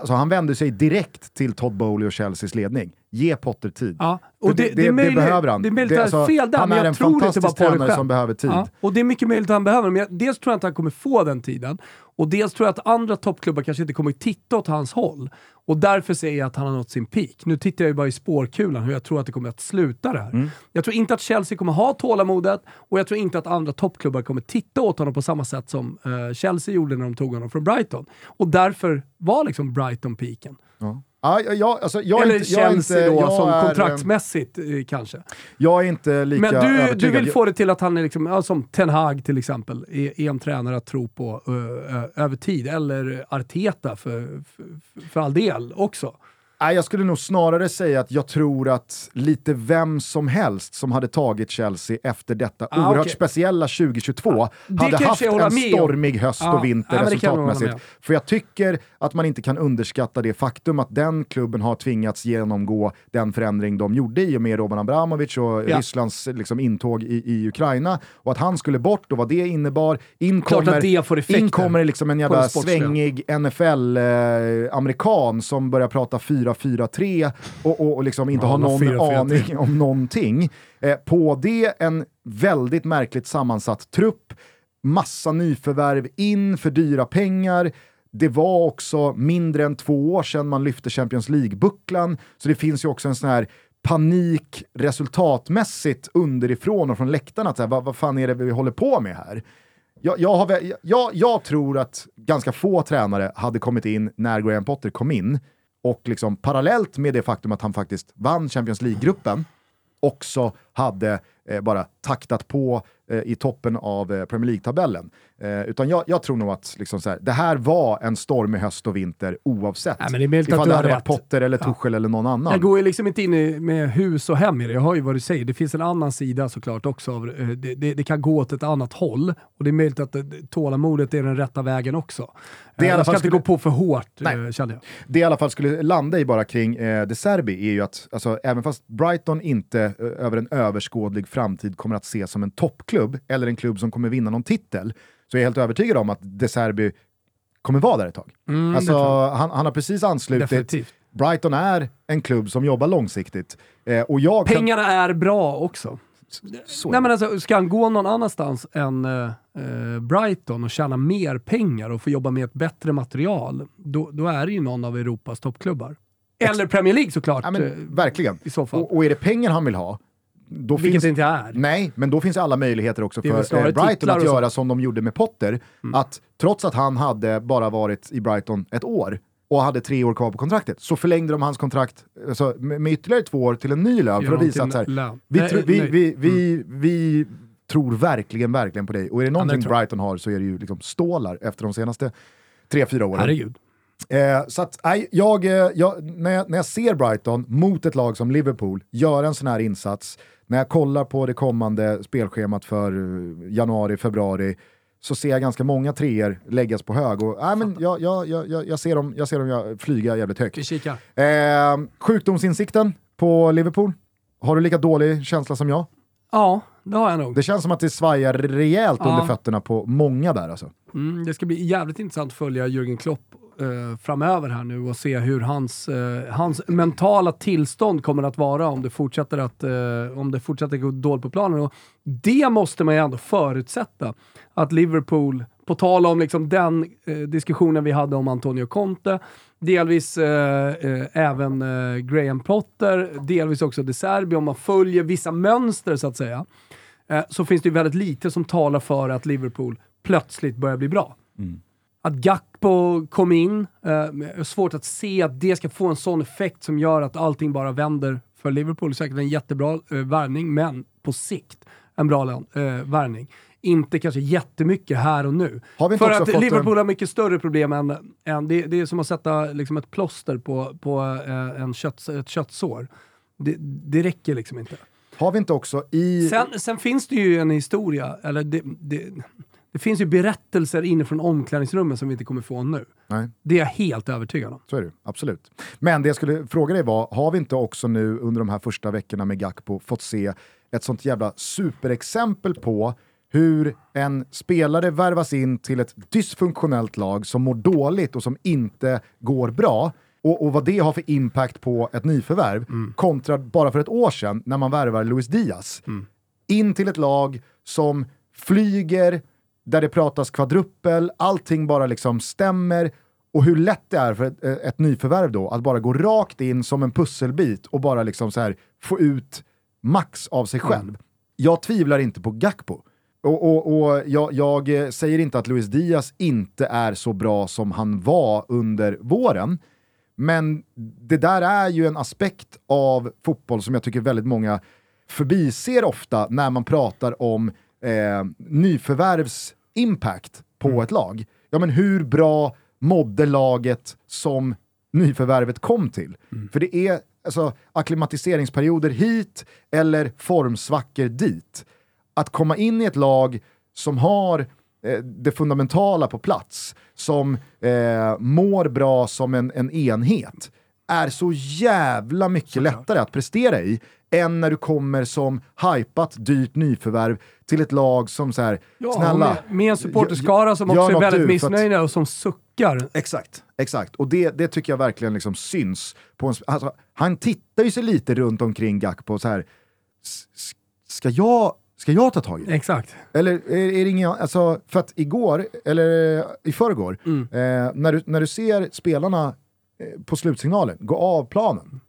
Så han vände sig direkt till Todd Bowley och Chelseas ledning. Ge Potter tid. Ja, och det, det, är möjligt, behöver han. Det är möjligt Det- att alltså, fel där, han är jag en tror inte bara fantastisk det tränare som behöver tid. Ja, och det är mycket möjligt att han behöver, men jag, dels tror jag inte han kommer få den tiden. Och dels tror jag att andra toppklubbar kanske inte kommer titta åt hans håll. Och därför säger jag att han har nått sin peak. Nu tittar jag ju bara i spårkulan hur jag tror att det kommer att sluta det här. Mm. Jag tror inte att Chelsea kommer ha tålamodet och jag tror inte att andra toppklubbar kommer titta åt honom på samma sätt som eh, Chelsea gjorde när de tog honom från Brighton. Och därför var liksom Brighton peaken. Ja. Ja, jag, alltså, jag Eller inte, jag Chelsea inte, då, som är, kontraktsmässigt eh, kanske. Jag är inte lika Men du, du vill få det till att han är liksom, ja, som Ten Hag till exempel, är, är en tränare att tro på uh, över tid. Eller Arteta för, för, för all del också. Nej, jag skulle nog snarare säga att jag tror att lite vem som helst som hade tagit Chelsea efter detta Ah, oerhört okej. speciella 2022 det hade haft jag en stormig höst Ja, och vinter jag hålla resultatmässigt. med För jag tycker att man inte kan underskatta det faktum att den klubben har tvingats genomgå den förändring de gjorde i och med Roman Abramovic och Ja. Rysslands liksom, intåg i, i Ukraina. Och att han skulle bort och vad det innebar. In kommer, in kommer liksom en jävla svängig NFL-amerikan som börjar prata 4-4-3 och, och, och liksom inte Ja, har någon 4-4-3. aning om någonting. Eh, på det en väldigt märkligt sammansatt trupp, massa nyförvärv in för dyra pengar. Det var också mindre än två år sedan man lyfte Champions League-bucklan, så det finns ju också en sån här panik resultatmässigt underifrån och från läktarna. Att så här, vad, vad fan är det vi håller på med här? Jag, jag, har, jag, jag tror att ganska få tränare hade kommit in när Graham Potter kom in och liksom parallellt med det faktum att han faktiskt vann Champions League-gruppen också hade eh, bara taktat på i toppen av eh, Premier League-tabellen. Eh, utan jag, jag tror nog att liksom så här, det här var en stormig höst och vinter oavsett. Nej, men det är möjligt Ifall du det hade varit. Potter eller Ja. Tuchel eller någon annan. Jag går ju liksom inte in med hus och hem i det. Jag hör ju vad du säger. Det finns en annan sida såklart också. Av, eh, det, det, det kan gå åt ett annat håll och det är möjligt att eh, tålamodet är den rätta vägen också. Det Eh, jag ska fall inte skulle- gå på för hårt, Nej. eh, känner jag. Det i alla fall skulle landa i bara kring eh, De Serbi är ju att alltså, även fast Brighton inte eh, över en överskådlig framtid kommer att ses som en toppklubb eller en klubb som kommer vinna någon titel så är jag helt övertygad om att De Serbi kommer vara där ett tag. Mm, alltså, han, han har precis anslutit. Definitivt. Brighton är en klubb som jobbar långsiktigt. Eh, och jag kan- Pengarna är bra också. Så Nej, men alltså, ska han gå någon annanstans än eh, eh, Brighton och tjäna mer pengar och få jobba med ett bättre material, då, då är det ju någon av Europas toppklubbar. Eller Premier League såklart, Ja, men, eh, verkligen. i så fall. Och, och är det pengar han vill ha, då Vilket finns det inte är. Nej, men då finns alla möjligheter också för eh, Brighton att. Mm. göra som de gjorde med Potter. Att trots att han hade bara varit i Brighton ett år och hade tre år kvar på kontraktet, så förlängde de hans kontrakt alltså, med, ytterligare två år till en ny lön för att visa att så här, vi, Nej, vi, nej. vi, vi, vi tror verkligen, verkligen på dig. Och är det någonting jag. Brighton har så är det ju liksom stålar efter de senaste tre, fyra åren. Herregud. Eh, så att, nej, jag, eh, jag, när, jag, när jag ser Brighton mot ett lag som Liverpool göra en sån här insats, när jag kollar på det kommande spelschemat för eh, januari, februari, så ser jag ganska många treor läggas på hög. Och, nej, men jag, jag, jag, jag, jag ser dem, jag ser dem jag flyga jävligt högt. Vi kikar. Eh, sjukdomsinsikten på Liverpool, har du lika dålig känsla som jag? Ja, det har jag nog. Det känns som att det svajar rejält Ja. under fötterna på många där alltså. Mm, det ska bli jävligt intressant att följa Jürgen Klopp eh, framöver här nu och se hur hans, eh, hans mentala tillstånd kommer att vara om det fortsätter att eh, om det fortsätter gå dåligt på planen. Och det måste man ju ändå förutsätta. Att Liverpool, på tal om liksom den eh, diskussionen vi hade om Antonio Conte, delvis eh, eh, även eh, Graham Potter, delvis också De Serbi, om man följer vissa mönster så att säga, eh, så finns det ju väldigt lite som talar för att Liverpool plötsligt börjar bli bra. Att Gakpo kom in, eh, är svårt att se att det ska få en sån effekt som gör att allting bara vänder för Liverpool. Säkert en jättebra eh, värvning, men på sikt en bra eh, värvning. Inte kanske jättemycket här och nu. Har vi inte För att fått Liverpool en- har mycket större problem än, än det, det är som att sätta liksom ett plåster på, på eh, en kött, ett köttsår. Det, det räcker liksom inte. Har vi inte också i... Sen, sen finns det ju en historia, eller det, det, det finns ju berättelser inifrån omklädningsrummen som vi inte kommer få nu. Nej. Det är jag helt övertygad om. Så är det absolut. Men det jag skulle fråga dig var, har vi inte också nu under de här första veckorna med Gakpo fått se ett sånt jävla superexempel på hur en spelare värvas in till ett dysfunktionellt lag som mår dåligt och som inte går bra och, och vad det har för impact på ett nyförvärv kontra bara för ett år sedan när man värvar Luis Diaz. In till ett lag som flyger, där det pratas kvadruppel, allting bara liksom stämmer och hur lätt det är för ett, ett nyförvärv då att bara gå rakt in som en pusselbit och bara liksom så här få ut max av sig själv. Jag tvivlar inte på Gakpo. Och, och, och jag, jag eh, säger inte att Luis Diaz inte är så bra som han var under våren. Men det där är ju en aspekt av fotboll som jag tycker väldigt många förbiser ofta när man pratar om eh, nyförvärvs impact på ett lag. Ja men hur bra mådde laget som nyförvärvet kom till. För det är alltså, akklimatiseringsperioder hit eller formsvackor dit. Att komma in i ett lag som har eh, det fundamentala på plats, som eh, mår bra som en, en enhet, är så jävla mycket lättare att prestera i än när du kommer som hypat dyrt nyförvärv till ett lag som så här, Ja, snälla. med, med en supporterskara som också är väldigt för att- missnöjda och som suckar. Exakt, exakt. Och det, det tycker jag verkligen liksom syns. På en, alltså, han tittar ju sig lite runt omkring Gakpo så här. "S- s- ska jag, ska jag ta tag i det? Exakt. Eller är, är det ingen, alltså, för att igår, eller i förrgår, Mm. eh, när, du, när du ser spelarna eh, på slutsignalen gå av planen.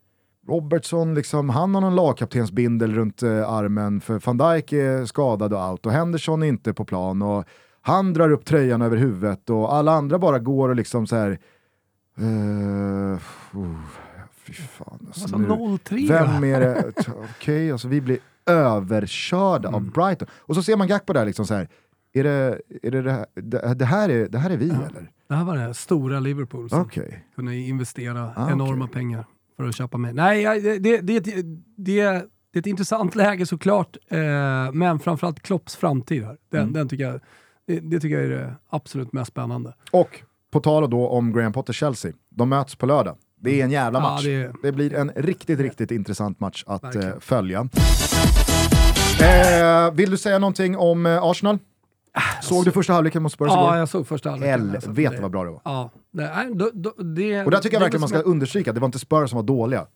Robertson, liksom, han har någon lagkaptensbindel runt eh, armen för van Dijk är skadad och allt och Henderson är inte på plan och han drar upp tröjan över huvudet och alla andra bara går och liksom så här. Uh, fy fan. Alltså, Alltså nu- 0-3. vem är det? Okej, alltså vi blir överkörda Mm. av Brighton. Och så ser man Gakpo där liksom så här. Är det, är det, det, här, det, det, här är, det här är vi eller? Det här var det stora Liverpool som Okej. kunde investera Ah, enorma pengar för att köpa mig. Nej, det, det, det, det, det, är ett intressant läge såklart, eh, men framförallt Klopps framtid här. Den, Mm. den tycker jag, det, det tycker jag är det absolut mest spännande. Och på tal då om Graham Potter-Chelsea, de möts på lördag. Det är en jävla Ja, match. det det... är- blir en riktigt, riktigt intressant match att eh, Verkligen. följa. Eh, vill du säga någonting om eh, Arsenal? Såg du första halvleken mot Spurs Ja, jag såg första halvleken. Helvete vad bra det var. Ja, nej, då, då, det, Och där tycker jag verkligen man ska understryka, det var inte Spurs som var dåliga.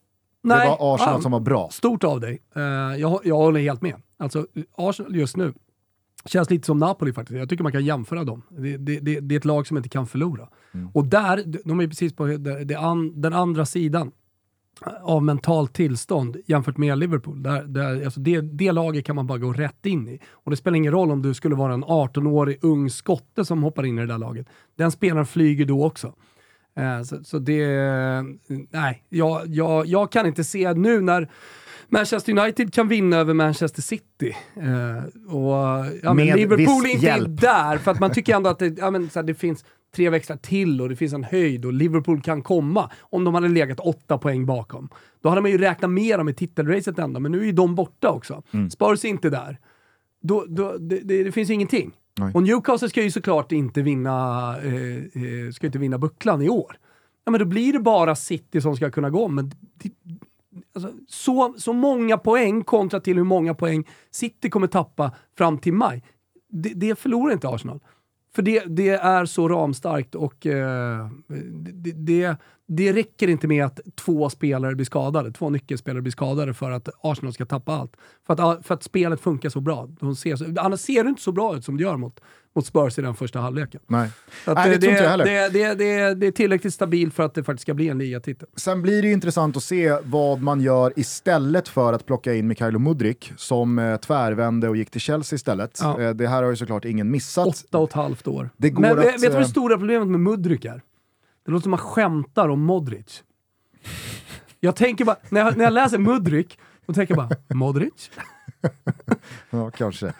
Nej, det var Arsenal ja, som var bra. Stort av dig. Eh, jag, jag håller helt med. Alltså, Arsenal just nu känns lite som Napoli faktiskt. Jag tycker man kan jämföra dem. Det, det, det, det är ett lag som inte kan förlora. Mm. Och där, de är precis på an, den andra sidan av mentalt tillstånd jämfört med Liverpool. Där, där, alltså det, det laget kan man bara gå rätt in i. Och det spelar ingen roll om du skulle vara en 18-årig ung skotte som hoppar in i det där laget. Den spelaren flyger då också. Eh, Så, så det... Nej, jag, jag, jag kan inte se nu när Manchester United kan vinna över Manchester City. Eh, och ja, men Liverpool är inte hjälp. där, för att man tycker ändå att det, ja, men, så här, det finns tre växlar till och det finns en höjd och Liverpool kan komma om de hade legat åtta poäng bakom. Då hade man ju räknat med dem i titelracet ändå, men nu är ju de borta också. Mm. Är inte där. Då, då, det, det, det finns ingenting. Nej. Och Newcastle ska ju såklart inte vinna, eh, eh, ska inte vinna bucklan i år. Ja, men då blir det bara City som ska kunna gå. Men det, alltså, så, så många poäng kontra till hur många poäng City kommer tappa fram till maj. Det, det förlorar inte Arsenal. För det, det är så ramstarkt och eh, det, det, det räcker inte med att två spelare blir skadade, två nyckelspelare blir skadade för att Arsenal ska tappa allt. För att, för att spelet funkar så bra. De ser så, annars ser det inte så bra ut som det gör mot, mot Spurs i den första halvleken. Nej. Nej, det tror inte jag heller. det, det, det, det är tillräckligt stabilt för att det faktiskt ska bli en ligatitel. Sen blir det ju intressant att se vad man gör istället för att plocka in Mikhailo Mudrik som eh, tvärvände och gick till Chelsea istället. Ja. Eh, det här har ju såklart ingen missat. Åtta och ett halvt år. Det går Men att, vet du vad eh, det stora problemet med Mudryk är? Det låter som att man skämtar om Modric. Jag tänker bara, när jag, när jag läser Mudryk, då tänker jag bara, Modric? Ja, kanske.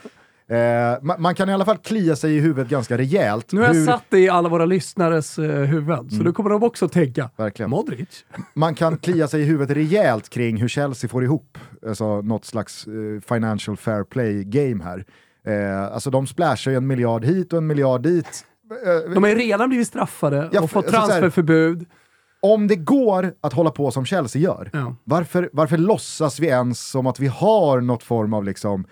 Eh, man, man kan i alla fall klia sig i huvudet ganska rejält. Nu har jag hur- satt det i alla våra lyssnares eh, huvuden, så nu kommer de också tänka, Verkligen. Modric? Man kan klia sig i huvudet rejält kring hur Chelsea får ihop alltså, något slags eh, financial fair play game här. Eh, alltså de splashar ju en miljard hit och en miljard dit. Eh, De har ju redan blivit straffade Ja, och fått transferförbud. om det går att hålla på som Chelsea gör, Ja. varför, varför låtsas vi ens som att vi har något form av liksom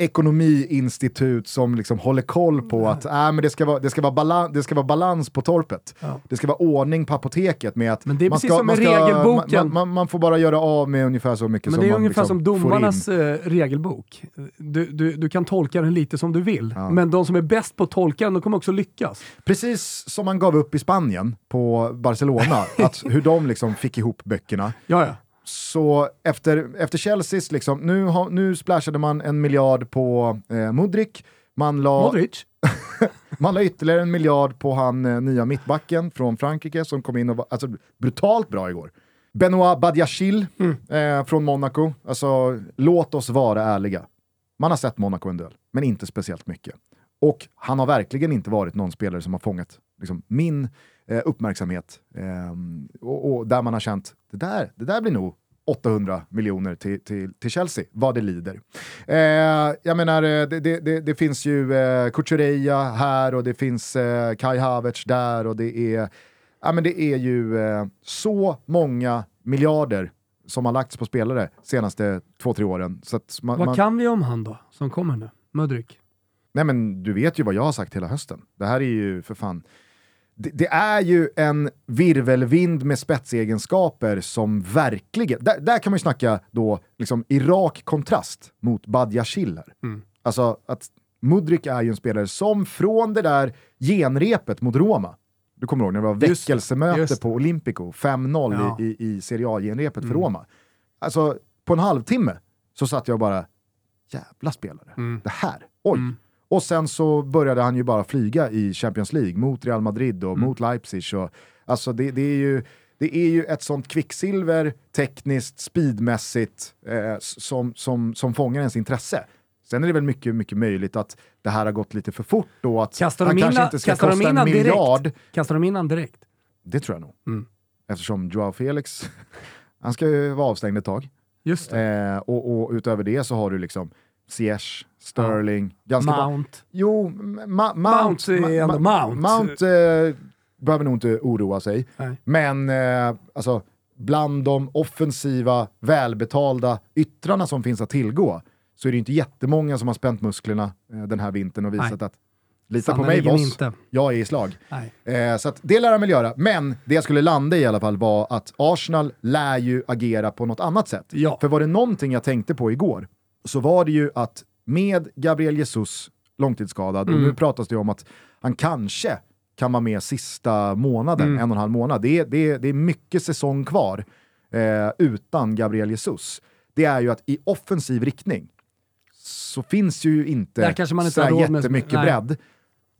ekonomiinstitut som liksom håller koll på att äh, men det, ska vara, det, ska vara balan, det ska vara balans på torpet. Ja. Det ska vara ordning på apoteket med att Men det är man, precis ska, som man, ska, regelboken. man, man, man får bara göra av med ungefär så mycket Men som det är man ungefär liksom som får in. domarnas eh, regelbok. Du, du, du kan tolka den lite som du vill, Ja. men de som är bäst på att tolka den, de kommer också lyckas. Precis som man gav upp i Spanien på Barcelona, att hur de liksom fick ihop böckerna. Ja, ja. Så efter, efter Chelseas, liksom, nu, nu splashade man en miljard på eh, Mudrik, man la, Modric? man la ytterligare en miljard på han eh, nya mittbacken från Frankrike som kom in och var alltså, brutalt bra igår. Benoit Badiachil eh, från Monaco, alltså låt oss vara ärliga. Man har sett Monaco en del, men inte speciellt mycket. Och han har verkligen inte varit någon spelare som har fångat liksom, min eh, uppmärksamhet. Ehm, och, och, där man har känt, det där, det där blir nog 800 miljoner till, till, till Chelsea, vad det lider. Eh, jag menar, eh, det, det, det, det finns ju eh, Kukureya här och det finns eh, Kai Havertz där och det är, ja, men det är ju eh, så många miljarder som har lagts på spelare senaste två, tre åren. Så man, vad man... kan vi om han då, som kommer nu? Mudrik? Nej men du vet ju vad jag har sagt hela hösten. Det här är ju för fan det, det, är ju en virvelvind med spetsegenskaper som verkligen, där, där kan man ju snacka då liksom i rak kontrast mot Badjashil här. Mm. Alltså att Mudrik är ju en spelare som från det där genrepet mot Roma, du kommer ihåg när det var väckelsemöte på Olympico, 5-0 ja. i, i, i Serie A-genrepet mm. för Roma. Alltså på en halvtimme så satt jag bara, jävla spelare, mm. det här, oj. Mm. Och sen så började han ju bara flyga i Champions League mot Real Madrid och mm. mot Leipzig. Och, alltså det, det, är ju, det är ju ett sånt kvicksilver, tekniskt, speedmässigt, eh, som, som, som fångar ens intresse. Sen är det väl mycket, mycket möjligt att det här har gått lite för fort och att kastar han kanske inte ska kosta en miljard. Direkt? Kastar de in han direkt? Det tror jag nog. Mm. Eftersom Joao Felix, han ska ju vara avstängd ett tag. Just eh, och, och utöver det så har du liksom Ziyech, Sterling. Ja. Ganska Mount. Bra. Jo, ma Mount, Mount är ändå Mount. Mount eh, behöver nog inte oroa sig. Nej. Men eh, alltså, bland de offensiva, välbetalda yttrarna som finns att tillgå så är det inte jättemånga som har spänt musklerna eh, den här vintern och visat Nej. att Lita på mig boss, inte. jag är i slag. Eh, så det lär han väl göra. Men det jag skulle landa i alla fall var att Arsenal lär ju agera på något annat sätt. Ja. För var det någonting jag tänkte på igår, så var det ju att med Gabriel Jesus långtidsskadad, mm. och nu pratas det om att han kanske kan vara med sista månaden, mm. en och en halv månad. Det är, det är, det är mycket säsong kvar eh, utan Gabriel Jesus. Det är ju att i offensiv riktning så finns ju inte, Där kanske man inte så jättemycket med, bredd.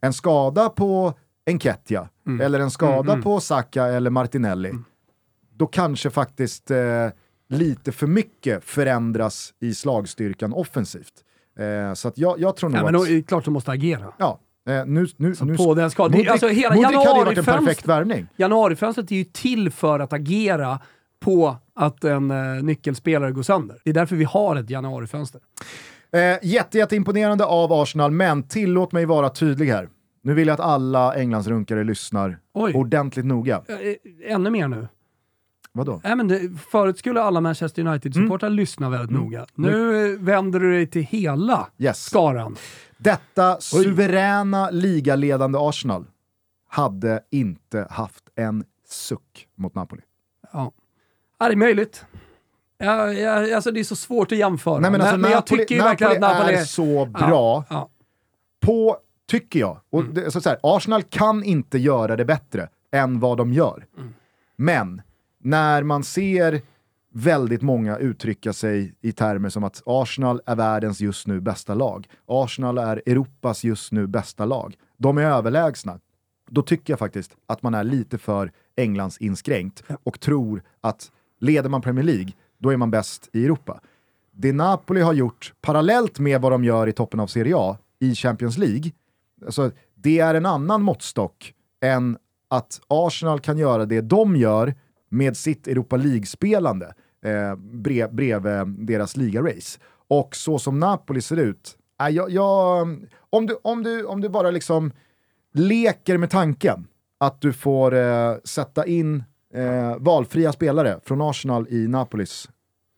En skada på Enketia, mm. eller en skada mm, mm. på Saka eller Martinelli, mm. då kanske faktiskt eh, lite för mycket förändras i slagstyrkan offensivt. Eh, så att jag, jag tror nog ja, men då är det klart du måste agera. Ja, Eh, nu, nu, nu, på den skadan. Modric, alltså hela Modric hade ju varit en perfekt värvning. Januarifönstret är ju till för att agera på att en eh, nyckelspelare går sönder. Det är därför vi har ett januarifönster. Eh, jätte, jätteimponerande av Arsenal, men tillåt mig vara tydlig här. Nu vill jag att alla Englandsrunkare lyssnar Oj. ordentligt noga. Eh, ännu mer nu. Vadå? Nej, men det, förut skulle alla Manchester United-supportrar mm. lyssna väldigt mm. noga. Nu vänder du dig till hela yes. skaran. Detta suveräna ligaledande Arsenal hade inte haft en suck mot Napoli. Ja, ja det är möjligt. Ja, ja, alltså det är så svårt att jämföra. Nej, men, alltså, men jag tycker ju verkligen att Napoli är så bra ja, på, tycker jag, och mm. det, så, så här, Arsenal kan inte göra det bättre än vad de gör. Mm. Men när man ser väldigt många uttrycka sig i termer som att Arsenal är världens just nu bästa lag. Arsenal är Europas just nu bästa lag. De är överlägsna. Då tycker jag faktiskt att man är lite för Englands inskränkt och tror att leder man Premier League, då är man bäst i Europa. Det Napoli har gjort parallellt med vad de gör i toppen av Serie A i Champions League, alltså, det är en annan måttstock än att Arsenal kan göra det de gör med sitt Europa League-spelande eh, brev, bredvid deras ligarace. Och så som Napoli ser ut, äh, jag, jag, om, du, om, du, om du bara liksom leker med tanken att du får eh, sätta in eh, valfria spelare från Arsenal i Napolis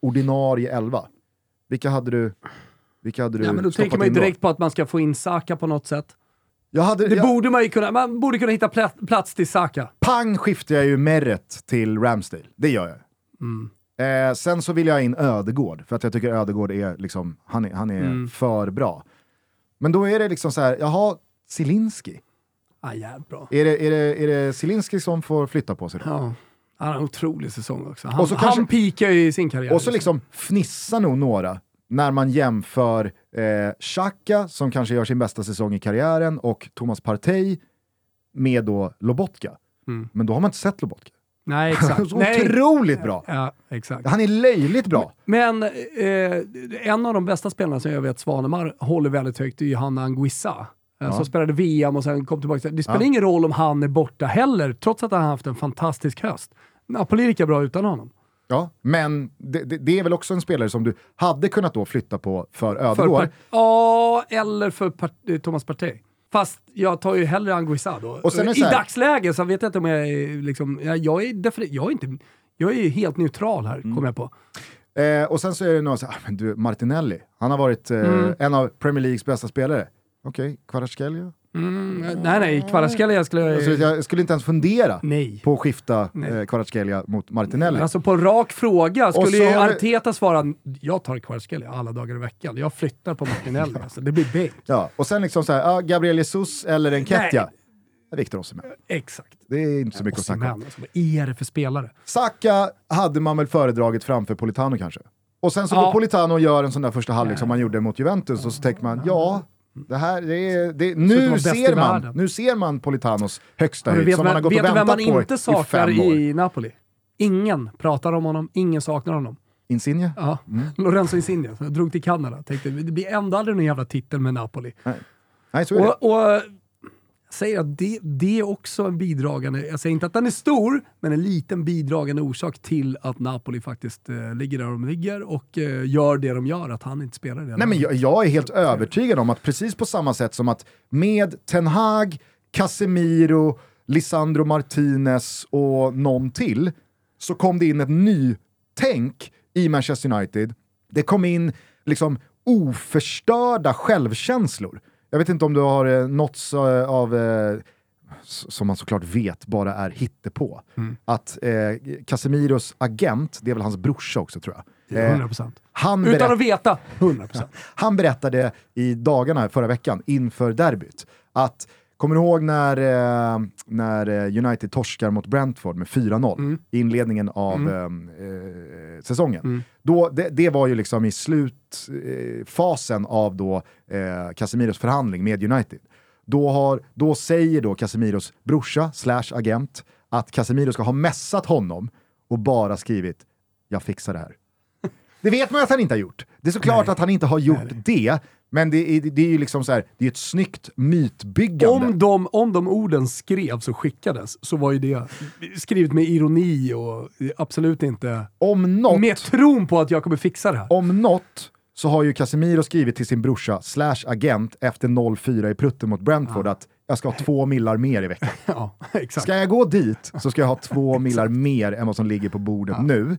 ordinarie elva. Vilka hade du vilka hade du ja, men Då tänker man ju direkt på att man ska få in Saka på något sätt. Hade, det jag, borde man ju kunna, man borde kunna hitta plats till Saka. Pang skiftar jag ju Meret till Ramsdale, det gör jag. Mm. Eh, sen så vill jag in Ödegård, för att jag tycker Ödegård är, liksom, han är, han är mm. för bra. Men då är det liksom så här, jaha, Zielinski. Ah, jävligt bra. Är det, är, det, är det Zielinski som får flytta på sig då? Ja. Han har en otrolig säsong också. Han, och så kanske, han pikar ju i sin karriär. Och så liksom fnissar nog några när man jämför eh, Xhaka, som kanske gör sin bästa säsong i karriären, och Thomas Partey med då Lobotka. Mm. Men då har man inte sett Lobotka. Nej, exakt. så Nej. otroligt bra! Ja, exakt. Han är löjligt bra. Men eh, en av de bästa spelarna som jag vet Svanemar håller väldigt högt är ju han Anguissa. eh, som spelade VM och sen kom tillbaka. Det spelar ingen roll om han är borta heller, trots att han har haft en fantastisk höst. Napoli är lika bra utan honom. Ja, men det, det, det är väl också en spelare som du hade kunnat då flytta på för Ödegård. Ja, eller för Part- eh, Thomas Partey. Fast jag tar ju hellre Anguissa då. I här- dagsläget så vet jag inte om jag är liksom, jag, jag är definitivt, jag är inte, jag är helt neutral här, Mm. kommer jag på. Eh, och sen så är det någon så här, ah, men du, Martinelli, han har varit eh, Mm. en av Premier Leagues bästa spelare. Okej, okay, Kvaratskhelia? Mm, nej, nej, Kvaratskhelia skulle jag... Alltså, jag skulle inte ens fundera nej. på att skifta eh, Kvaratskhelia mot Martinelli. Alltså på rak fråga skulle så ju Arteta svara, jag tar Kvaratskhelia alla dagar i veckan. Jag flyttar på Martinelli. alltså. Det blir bänk. Ja, och sen liksom så här, ah, Gabriel Jesus eller en Ketja. Victor Osimhen. Exakt. Det är inte så mycket att snacka om. Osimhen, alltså, vad är det för spelare? Saka hade man väl föredragit framför Politano kanske. Och sen så Ja. går Politano och gör en sån där första halvlek som man gjorde mot Juventus och så tänker man, ja, det här, det är, det, nu, ser man, nu ser man Politanos högsta höjd vet som man har man, gått vet och du vem väntat man på inte i saknar fem år. i Napoli? Ingen pratar om honom, ingen saknar honom. Insigne? Ja. Mm. Lorenzo Insigne, drog till Kanada. Tänkte, det blir ändå aldrig någon jävla titel med Napoli. Nej, så är det. Och, och jag säger att det, det är också en bidragande, jag säger inte att den är stor, men en liten bidragande orsak till att Napoli faktiskt eh, ligger där de ligger och eh, gör det de gör, att han inte spelar det. Nej, men jag, jag är helt övertygad om att precis på samma sätt som att med Ten Hag, Casemiro, Lisandro Martinez och någon till så kom det in ett nytänk i Manchester United. Det kom in liksom oförstörda självkänslor. Jag vet inte om du har eh, nåtts eh, av, eh, som man såklart vet bara är hittepå, att eh, Casemiros agent, det är väl hans brorsa också tror jag, eh, 100%. han, Utan att veta, 100%. han berättade i dagarna förra veckan inför derbyt att Kommer du ihåg när, eh, när eh, United torskar mot Brentford med 4-0 i inledningen av eh, eh, säsongen? Då, det, det var ju liksom i slutfasen eh, fasen av då, eh, Casemiros förhandling med United. Då, har, då säger då Casemiros brorsa slash agent att Casemiro ska ha mässat honom och bara skrivit “jag fixar det här”. Det vet man att han inte har gjort. Det är såklart att han inte har gjort det, men det är, det är ju liksom så här, det är ett snyggt mytbyggande. Om de, om de orden skrevs och skickades så var ju det skrivet med ironi och absolut inte Om något, med tron på att jag kommer fixa det här. om något så har ju Casemiro skrivit till sin brorsa slash agent efter 0-4 i prutten mot Brentford att jag ska ha två millar mer i veckan. Ja, exakt. Ska jag gå dit så ska jag ha två millar mer än vad som ligger på bordet nu.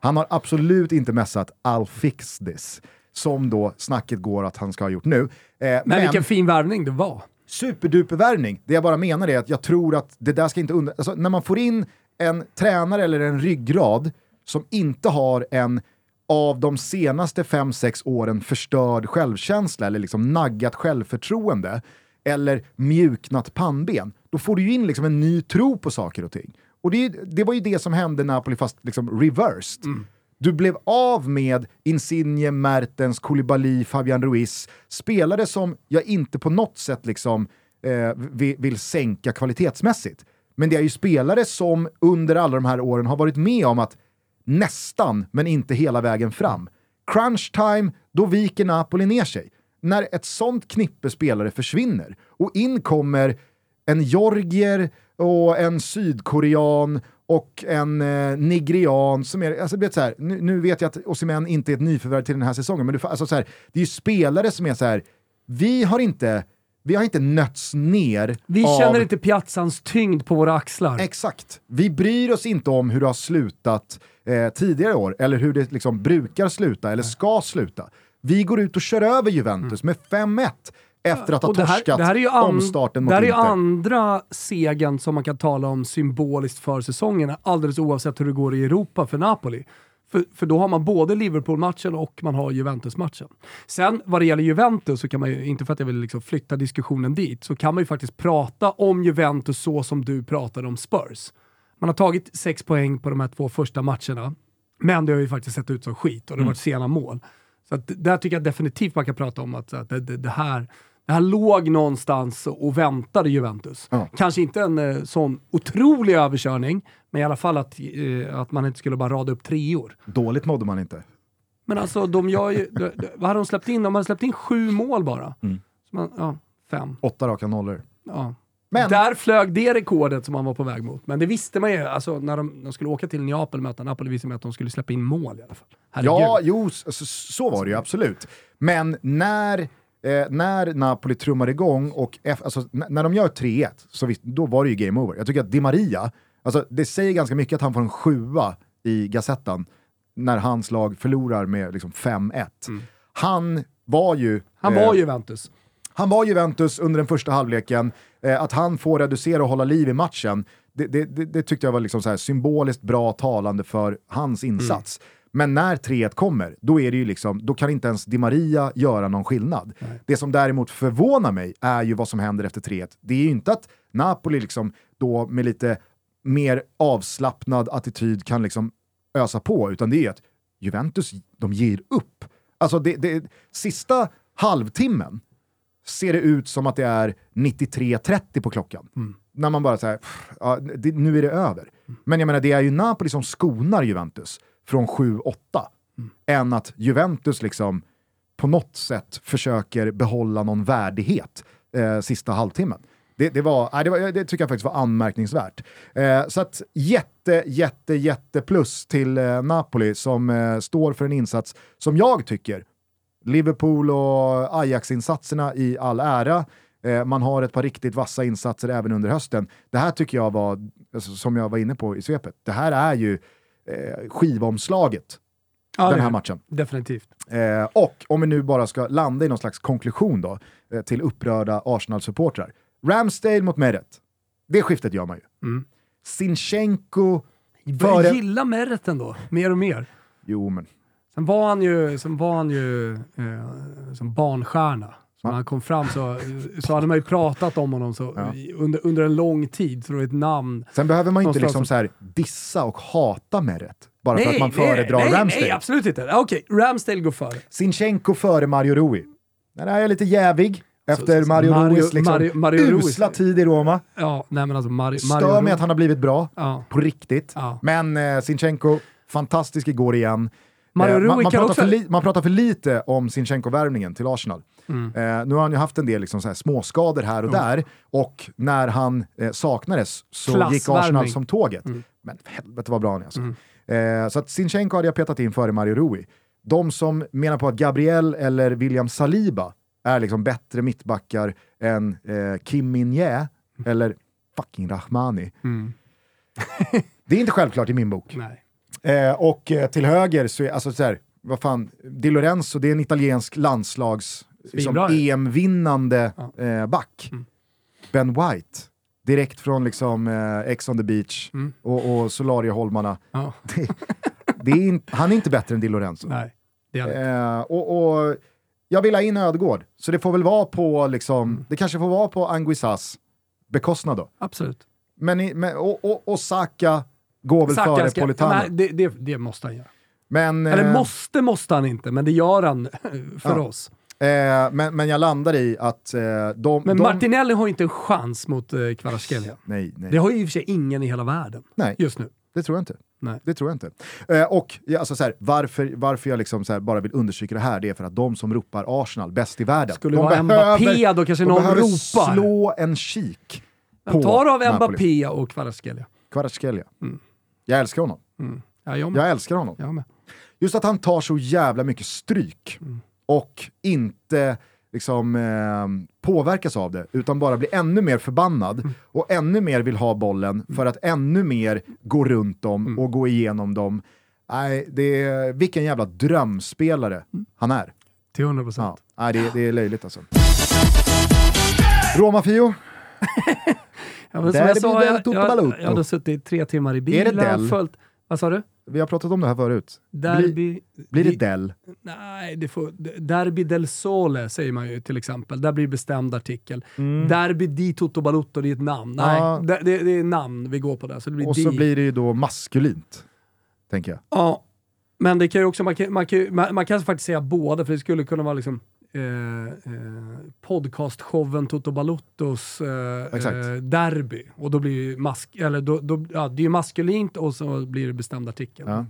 Han har absolut inte messat “I'll fix this” som då snacket går att han ska ha gjort nu. Eh, men Men vilken fin värvning det var. superdupervärvning. Det jag bara menar är att jag tror att det där ska inte under... Alltså, när man får in en tränare eller en ryggrad som inte har en av de senaste 5-6 åren förstörd självkänsla eller liksom naggat självförtroende eller mjuknat pannben, då får du ju in liksom en ny tro på saker och ting. Och det, det var ju det som hände Napoli fast liksom reversed. Du blev av med Insigne, Mertens, Koulibaly, Fabian Ruiz, spelare som jag inte på något sätt liksom, eh, vill, vill sänka kvalitetsmässigt. Men det är ju spelare som under alla de här åren har varit med om att nästan, men inte hela vägen fram. Crunch time, då viker Napoli ner sig. När ett sånt knippe spelare försvinner och in kommer en georgier och en sydkorean och en eh, nigerian som är, alltså, vet, så här, nu, nu vet jag att Osimhen inte är ett nyförvärv till den här säsongen, men du, alltså, så här, det är ju spelare som är så här, vi har inte, vi har inte nötts ner Vi av... känner inte piazzans tyngd på våra axlar. Exakt. Vi bryr oss inte om hur det har slutat eh, tidigare år, eller hur det liksom brukar sluta, eller ska sluta. Vi går ut och kör över Juventus med 5-1 efter att ha Och det här- torskat det här är ju an- omstarten mot Det här är ju andra segern som man kan tala om symboliskt för säsongen, alldeles oavsett hur det går i Europa för Napoli. För, för då har man både Liverpool-matchen och man har Juventus-matchen. Sen vad det gäller Juventus, så kan man ju, inte för att jag vill liksom flytta diskussionen dit, så kan man ju faktiskt prata om Juventus så som du pratade om Spurs. Man har tagit sex poäng på de här två första matcherna, men det har ju faktiskt sett ut som skit och det har varit sena mål. Så att där tycker jag definitivt man kan prata om att, att det, det, det, här, det här låg någonstans och väntade Juventus. Ja. Kanske inte en eh, sån otrolig överkörning, men i alla fall att, eh, att man inte skulle bara rada upp treor. Dåligt mådde man inte. Men alltså, de gör ju, de, de, vad hade de släppt in? De hade släppt in sju mål bara. Mm. Man, ja, Fem. Åtta raka nollor. Ja. Men- Där flög det rekordet som man var på väg mot. Men det visste man ju, alltså, när de, de skulle åka till Neapel och möta Napoli visste man att de skulle släppa in mål i alla fall. Herregud. Ja, jo, så, så var det ju absolut. Men när, eh, när Napoli trummar igång och F, alltså, när de gör 3-1, så visst, då var det ju game over. Jag tycker att Di Maria, alltså, det säger ganska mycket att han får en sjua i Gazettan när hans lag förlorar med liksom 5-1. Han var ju... Mm. Han eh, var Juventus. han var Juventus under den första halvleken, eh, att han får reducera och hålla liv i matchen, det, det, det, det tyckte jag var liksom symboliskt bra talande för hans insats. Men när 3-1 kommer, då, är det ju liksom, då kan inte ens Di Maria göra någon skillnad. Det som däremot förvånar mig är ju vad som händer efter 3-1. Det är ju inte att Napoli liksom då med lite mer avslappnad attityd kan liksom ösa på, utan det är att Juventus, de ger upp. Alltså det, det, sista halvtimmen ser det ut som att det är 93.30 på klockan. När man bara säger, ja, det, nu är det över. Men jag menar, det är ju Napoli som skonar Juventus från 7-8, än att Juventus liksom på något sätt försöker behålla någon värdighet eh, sista halvtimmen. Det, det, var, nej, det, var, det tycker jag faktiskt var anmärkningsvärt. Eh, så att jätte, jätte, jätte plus till eh, Napoli som eh, står för en insats som jag tycker Liverpool och Ajax-insatserna i all ära. Eh, man har ett par riktigt vassa insatser även under hösten. Det här tycker jag var, alltså, som jag var inne på i svepet, det här är ju eh, skivomslaget Ja, den här är- matchen. Definitivt. Eh, och om vi nu bara ska landa i någon slags konklusion då, eh, till upprörda Arsenal-supportrar. Ramsdale mot Meret. Det skiftet gör man ju. Mm. Sinchenko Jag före... gilla Meret ändå, mer och mer. Jo, men Sen var han ju, sen var han ju eh, som barnstjärna. Så när han kom fram så, så hade man ju pratat om honom så, Ja. under, under en lång tid, så det är ett namn. sen behöver man ju inte liksom så här dissa och hata Meret bara för att man nej, föredrar nej, Ramsdale. Nej, absolut inte. Okej, Ramsdale går före. Sinchenko före Mario Rui. Där är jag lite jävig efter så- Mario, Mario- Ruis liksom Mario- Mario Ruiz. usla tid i Roma. Ja, nej men alltså Mario, Stör Mario mig att han har blivit bra, Ja. på riktigt. Ja. Men eh, Sinchenko, fantastisk igår igen. Mario Eh, man, Rui man, pratar också- för li- man pratar för lite om Sinchenko-värvningen till Arsenal. Mm. Eh, nu har han ju haft en del liksom här småskador här och där och när han eh, saknades så gick. Arsenal som tåget. Mm. Men helvete vad bra han är alltså. Eh, så att Sinchenko hade jag petat in före Mario Rui. De som menar på att Gabriel eller William Saliba är liksom bättre mittbackar än eh, Kim Min-Jae eller fucking Rahmani. Mm. Det är inte självklart i min bok. Nej. Eh, och eh, till höger så är, alltså så här, vad fan, Di Lorenzo det är en italiensk landslags liksom. EM-vinnande eh, back. Mm. Ben White, direkt från liksom eh, Ex on the beach Mm. och, och Solarieholmarna. Ja. Det, det är in, han är inte bättre än Di Lorenzo. Nej, det är. Eh, och, och jag vill ha in Ödegård, så det får väl vara på, liksom, det kanske får vara på Anguissas bekostnad då. Absolut. Men, i, men och, och, och Saka går väl Saka före ska- Politano. Nej, det, det, det måste han göra. Men, Eller eh, måste måste han inte, men det gör han för Ja. oss. Eh, men, men jag landar i att eh, de... Men de Martinelli har ju inte en chans mot eh, Kvaratskhelia. Nej, nej. Det har ju i och för sig ingen i hela världen nej, just nu. det tror jag inte. Nej. Det tror jag inte. Eh, och ja, alltså, så här, varför, varför jag liksom, så här, bara vill understryka det här, det är för att de som ropar Arsenal bäst i världen, Skulle de vara Mbappé då kanske någon ropar. slå en kik på Men tar av. Mbappé och Kvaratskhelia. Kvaratskhelia. Mm. Jag älskar honom. Mm. Ja, jag. Jag älskar honom. Jag. Just att han tar så jävla mycket stryk Mm. och inte liksom, eh, påverkas av det, utan bara blir ännu mer förbannad Mm. och ännu mer vill ha bollen för att ännu mer gå runt dem Mm. och gå igenom dem. Nej, det är, vilken jävla drömspelare Mm. han är. Till 100 procent. Ja, nej, det, det är löjligt alltså. Roma-Fio, Ja, men som jag sa, jag, jag, jag hade suttit tre timmar i Är bilen det Dell? och följt... Vad sa du? vi har pratat om det här förut. Derby... Blir det di- Dell? Nej, det får, Derby del Sole säger man ju till exempel. Där blir bestämd artikel. Mm. Derby di Toto Balutto, det är ett namn. Nej, Ja. det, det, det är namn vi går på där. Så det blir Och di. så blir det ju då maskulint, tänker jag. Ja, men det kan ju också, man kan, man kan, man kan faktiskt säga båda, för det skulle kunna vara liksom eh, eh, podcastshowen Toto Balottos eh, eh, derby. Och då blir det mask, eller då, då, ja, det är ju maskulint och så blir det bestämd artikel. Ja.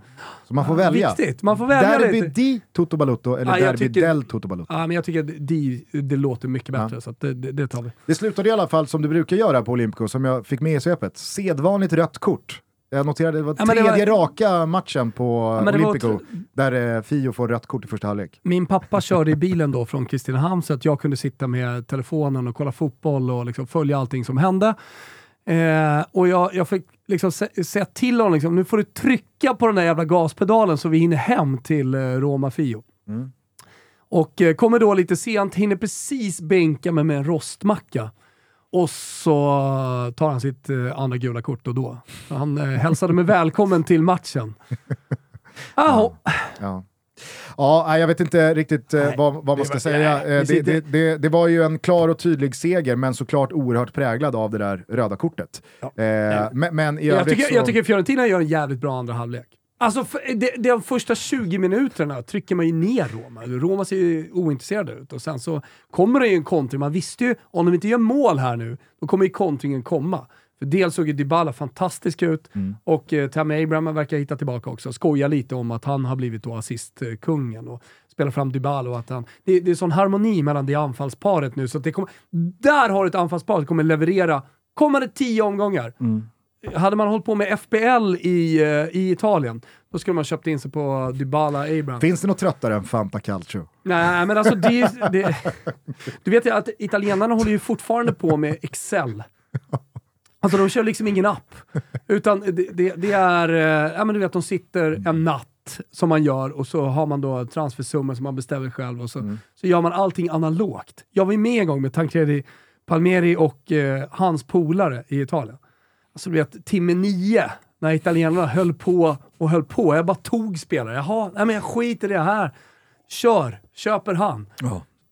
Så man får välja. Viktigt, man får välja Derby lite. di Toto Balutto eller Ja, jag Derby tycker- del Toto Balutto. Ja, men jag tycker att det, det låter mycket bättre, så det, det, det tar vi. Det slutade i alla fall som du brukar göra på Olympico, som jag fick med i svepet. Sedvanligt rött kort. Jag noterade det var Ja, tredje var- raka matchen på var Olympico ett- där eh, Fio får rött kort i första halvlek. Min pappa körde i bilen då från Kristinehamn så att jag kunde sitta med telefonen och kolla fotboll och liksom följa allting som hände. Eh, och jag, jag fick liksom sä- säga till honom, liksom, nu får du trycka på den där jävla gaspedalen så vi hinner hem till eh, Roma Fio. Mm. Och eh, kommer då lite sent, hinner precis bänka mig med en rostmacka. Och så tar han sitt eh, andra gula kort och då. Han eh, hälsade mig välkommen till matchen. Jaha. Ja. Ja, jag vet inte riktigt eh, Nej, vad, vad man ska var- säga. nej, Eh, det, det, det, det var ju en klar och tydlig seger, men såklart oerhört präglad av det där röda kortet. Ja. Eh, men, men i Jag tycker, så... jag tycker Fiorentina gör en jävligt bra andra halvlek. Alltså, för, de, de första 20 minuterna trycker man ju ner Roma. Roma ser ju ointresserade ut och sen så kommer det ju en kontring. Man visste ju, om de inte gör mål här nu, då kommer ju kontringen komma. För dels såg ju Dybala fantastisk ut och eh, Tammy Abraham verkar hitta tillbaka också. Skojar lite om att han har blivit då assistkungen och spelar fram Dybala och att han... Det, det är sån harmoni mellan det anfallsparet nu så det kommer... Där har du ett anfallspar som kommer leverera kommande tio omgångar. Hade man hållit på med FBL i, eh, i Italien, då skulle man köpt in sig på Dybala Abraham. Finns det något tröttare än Fanta Calcio? Nej, men alltså det, det Du vet ju att italienarna håller ju fortfarande på med Excel. Alltså de kör liksom ingen app. Utan det, det, det är, eh, ja men du vet de sitter en natt som man gör och så har man då transfersummor som man bestämmer själv och så, så gör man allting analogt. Jag var ju med en gång med Tancredi Palmieri och eh, hans polare i Italien. Alltså du vet, timme nio, när italienarna höll på och höll på. Jag bara tog spelare. Jaha, nej men jag skiter i det här. Kör, köper han.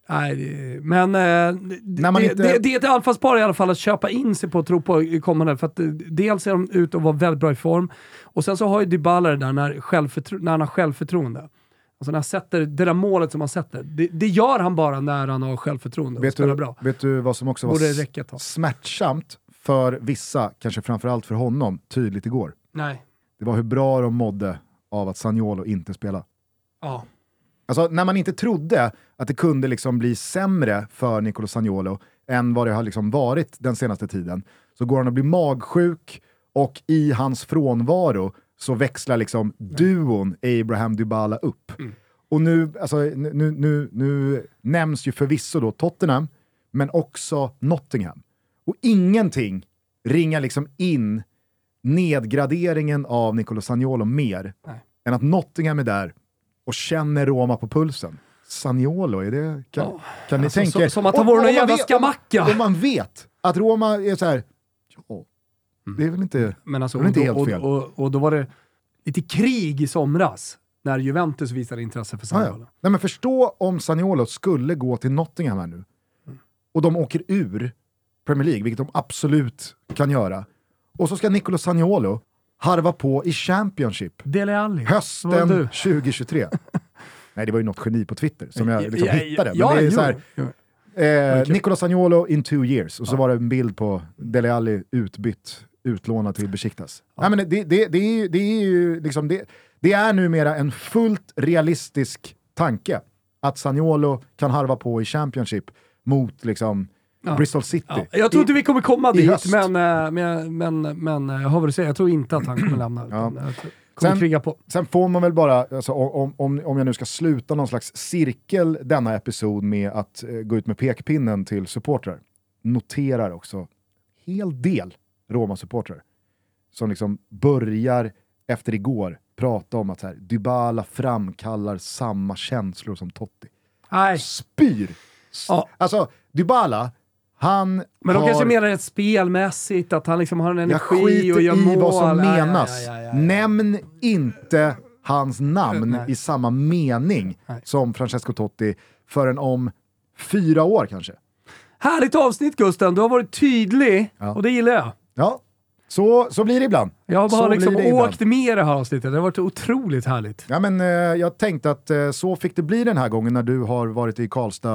Nej, det- men eh, det, inte- det, det är ett anfallspar i alla fall att köpa in sig på och tro på i kommande. För att eh, dels ser de ut att vara väldigt bra i form och sen så har ju Dybala det där när, självförtro- när han har självförtroende. Alltså när han sätter, det där målet som han sätter, det, det gör han bara när han har självförtroende och Vet spelar du, bra. vet du vad som också var smärtsamt för vissa, kanske framförallt för honom, tydligt igår? Nej. Det var hur bra de mådde av att Sagnolo inte spelade. Ja. Alltså när man inte trodde att det kunde liksom bli sämre för Nicolo Sagnolo än vad det har liksom varit den senaste tiden, så går han att bli magsjuk och i hans frånvaro så växlar liksom duon Abraham Dybala upp. Och nu, alltså, nu, nu, nu, nu nämns ju förvisso då Tottenham, men också Nottingham. Och ingenting ringar liksom in nedgraderingen av Nicolo Sagnolo mer Nej. än att Nottingham är där och känner Roma på pulsen. Sagnolo, är det, kan, Ja, kan ni alltså, tänka er? som att han vore någon jävla skamacka. Om, om man vet att Roma är så här, ja, Mm. det är väl inte... Men alltså, Det är inte och, helt då, fel. och, och, och då var det lite krig i somras när Juventus visade intresse för ja. Sagnolo. Nej, men förstå om Sagnolo skulle gå till Nottingham här nu och de åker ur Premier League, vilket de absolut kan göra. Och så ska Nicolo Sagnolo harva på i Championship Dele Alli. hösten Vad du? 2023. Nej, det var ju något geni på Twitter som jag liksom Ja, ja, hittade. Men ja, det är så här, jo. Eh, Okej. Nicolas Agnolo in two years, och så var det en bild på Dele Alli utbytt, utlånad till Besiktas. Nej, men det, det, det, är, ju- det är ju liksom, det, det är numera en fullt realistisk tanke att Sagnolo kan harva på i Championship mot liksom Ja. Bristol City. Ja, jag tror inte vi kommer komma i dit, höst. men, eh, men, men, men eh, jag hör vad du säger. Jag tror inte att han kommer lämna. Utan tror- kommer Sen-. Sen får man väl bara, alltså, om, om, om jag nu ska sluta någon slags cirkel denna episod med att eh, gå ut med pekpinnen till supportrar, noterar också hel del Roma-supportrar som liksom börjar efter igår prata om att så här, Dybala framkallar samma känslor som Totti. Nej, Spyr! Ja. Alltså, Dybala, han men de har... kanske menar ett spelmässigt, att han liksom har en energi och gör i mål. vad som menas. ja, ja, ja. Nämn inte hans namn Nej. i samma mening Nej. som Francesco Totti förrän om fyra år kanske. Härligt avsnitt Gusten, du har varit tydlig och det gillar jag. Ja, Så, så blir det ibland. Jag har bara liksom åkt med i det här avsnittet. Det har varit otroligt härligt. Ja, men, eh, jag tänkte att eh, så fick det bli den här gången när du har varit i Karlstad.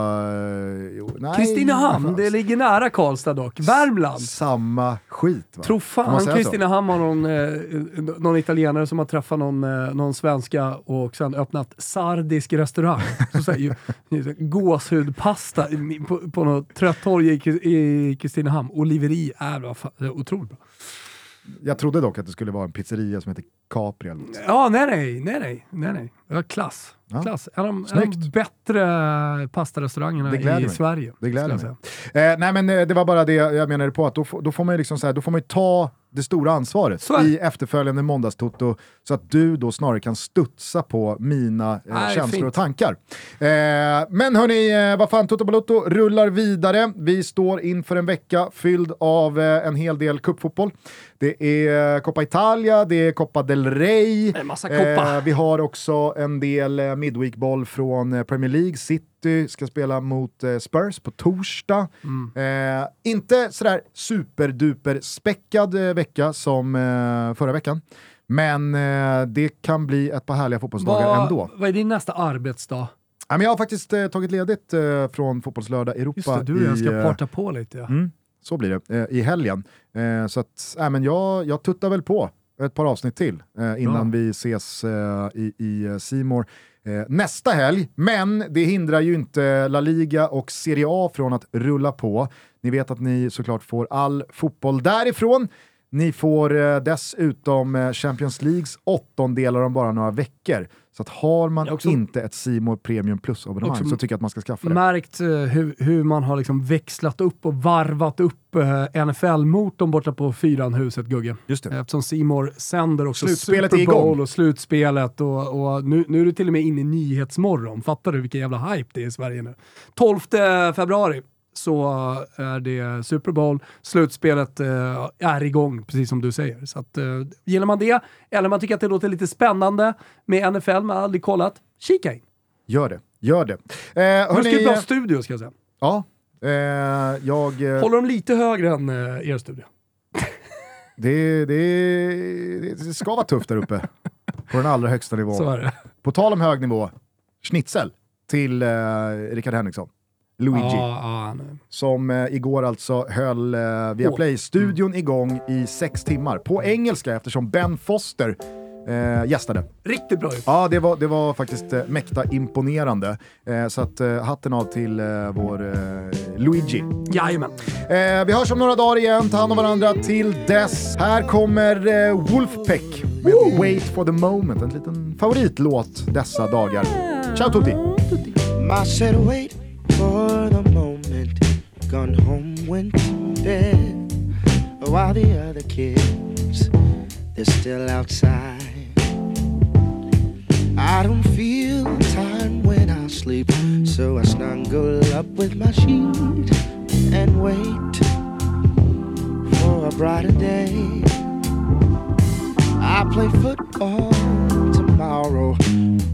Eh, Kristinehamn, det ligger nära Karlstad dock. Värmland. Samma skit va? Man fan? Kristinehamn har någon, eh, någon italienare som har träffat någon, eh, någon svenska och sen öppnat sardisk restaurang. Så så här, gåshudpasta på, på något trött torg i, Kri- i Kristinehamn. Oliveri vad fan, är otroligt bra. Jag trodde dock att det skulle vara en pizzeria som heter Capri. Ja, nej, nej, nej, nej, nej, var klass. Ja. klass. En av de, en av de Snyggt. bättre pastarestaurangerna i. Sverige. Det gläder mig. Eh, nej men eh, det var bara det jag menade på, att då, får- då får man liksom så här, då får man ta det stora ansvaret i efterföljande måndagstoto så att du då snarare kan studsa på mina eh, Nej, känslor fint. och tankar. Eh, men hörni, eh, vad fan, Toto Balotto rullar vidare. Vi står inför en vecka fylld av eh, en hel del cupfotboll. Det är Coppa Italia, det är Coppa del Rey. Eh, vi har också en del eh, midweekboll från eh, Premier League. City ska spela mot eh, Spurs på torsdag. Mm. Eh, inte sådär superduper späckad vecka som eh, förra veckan. Men eh, det kan bli ett par härliga fotbollsdagar ändå. Vad är din nästa arbetsdag? Ja, men jag har faktiskt tagit ledigt från Fotbollslördag Europa. Just det, du och jag ska parta på lite. Ja. Mm, så blir det, i helgen. Så att, äh, men jag, jag tuttar väl på ett par avsnitt till eh, innan vi ses eh, i, i eh, Simor eh, nästa helg. Men det hindrar ju inte La Liga och Serie A från att rulla på. Ni vet att ni såklart får all fotboll därifrån. Ni får eh, dessutom eh, Champions Leagues åttondelar om bara några veckor. Så att har man också- inte ett Simor Premium Plus-abonnemang så tycker jag att man ska skaffa det. Märkt eh, hur, hur man har liksom växlat upp och varvat upp eh, NFL-motorn borta på Fyranhuset, Gugge. Just det. Eftersom Simor sänder också Slutspelet Super Bowl och slutspelet och, och nu, nu är det till och med inne i Nyhetsmorgon. Fattar du vilken jävla hype det är i Sverige nu? 12 februari så är det Super Bowl, slutspelet eh, är igång, precis som du säger. Så att, eh, gillar man det, eller man tycker att det låter lite spännande med NFL, man har aldrig kollat, kika in. Gör det, gör det. Eh, hörni, bra studio ska jag säga. Ja, eh, jag... eh, Håller de lite högre än eh, er studio? Det, det, det ska vara tufft där uppe. På den allra högsta nivån. På tal om hög nivå, schnitzel till eh, Rickard Henriksson. Luigi. Ja, nej. Som eh, igår alltså höll eh, via Åh. Play-studion igång i sex timmar. På engelska eftersom Ben Foster eh, gästade. Riktigt bra. Ja, det var, det var faktiskt eh, mäkta imponerande. Eh, så att eh, hatten av till eh, vår eh, Luigi. Jajamän. Eh, vi hörs om några dagar igen, ta hand om varandra till dess. Här kommer eh, Wolfpack med Wait for the moment, en liten favoritlåt dessa dagar. Ciao tutti! Wait for the moment. Gone home, went to bed. While oh, the other kids, they're still outside. I don't feel time when I sleep, so I snuggle up with my sheet and wait for a brighter day. I play football tomorrow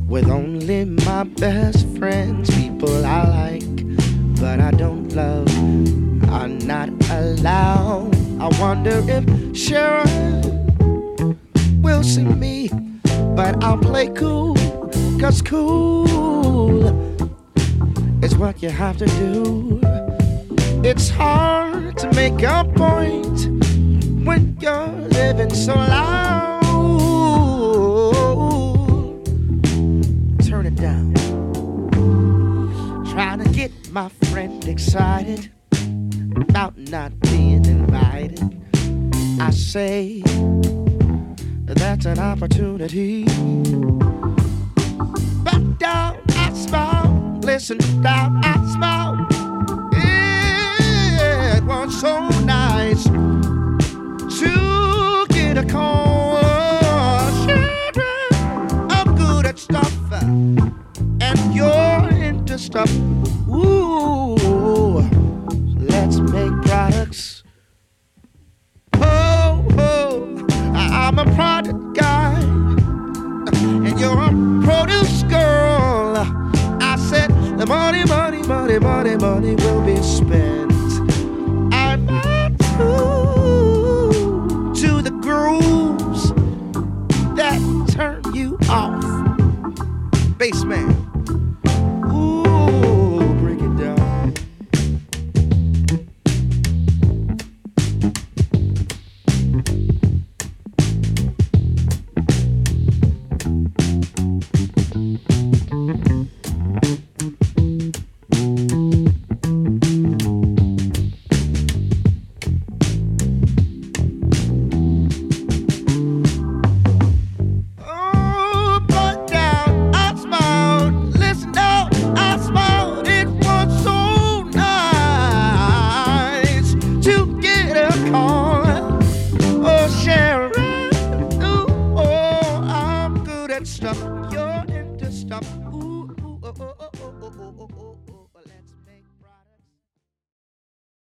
with only my best friends, people I like, but I don't love, are not allowed. I wonder if Sharon will see me, but I'll play cool, cause cool is what you have to do. It's hard to make a point when you're living so loud. Excited about not being invited. I say that's an opportunity. Back down, I smile. Listen down, I smile. It was so nice to get a call. I'm good at stuff, and you're into stuff. Ooh, let's make products. Oh, oh, I'm a product guy, and you're a produce girl. I said the money, money, money, money, money will be spent. I'm not true to the grooves that turn you off, bass man.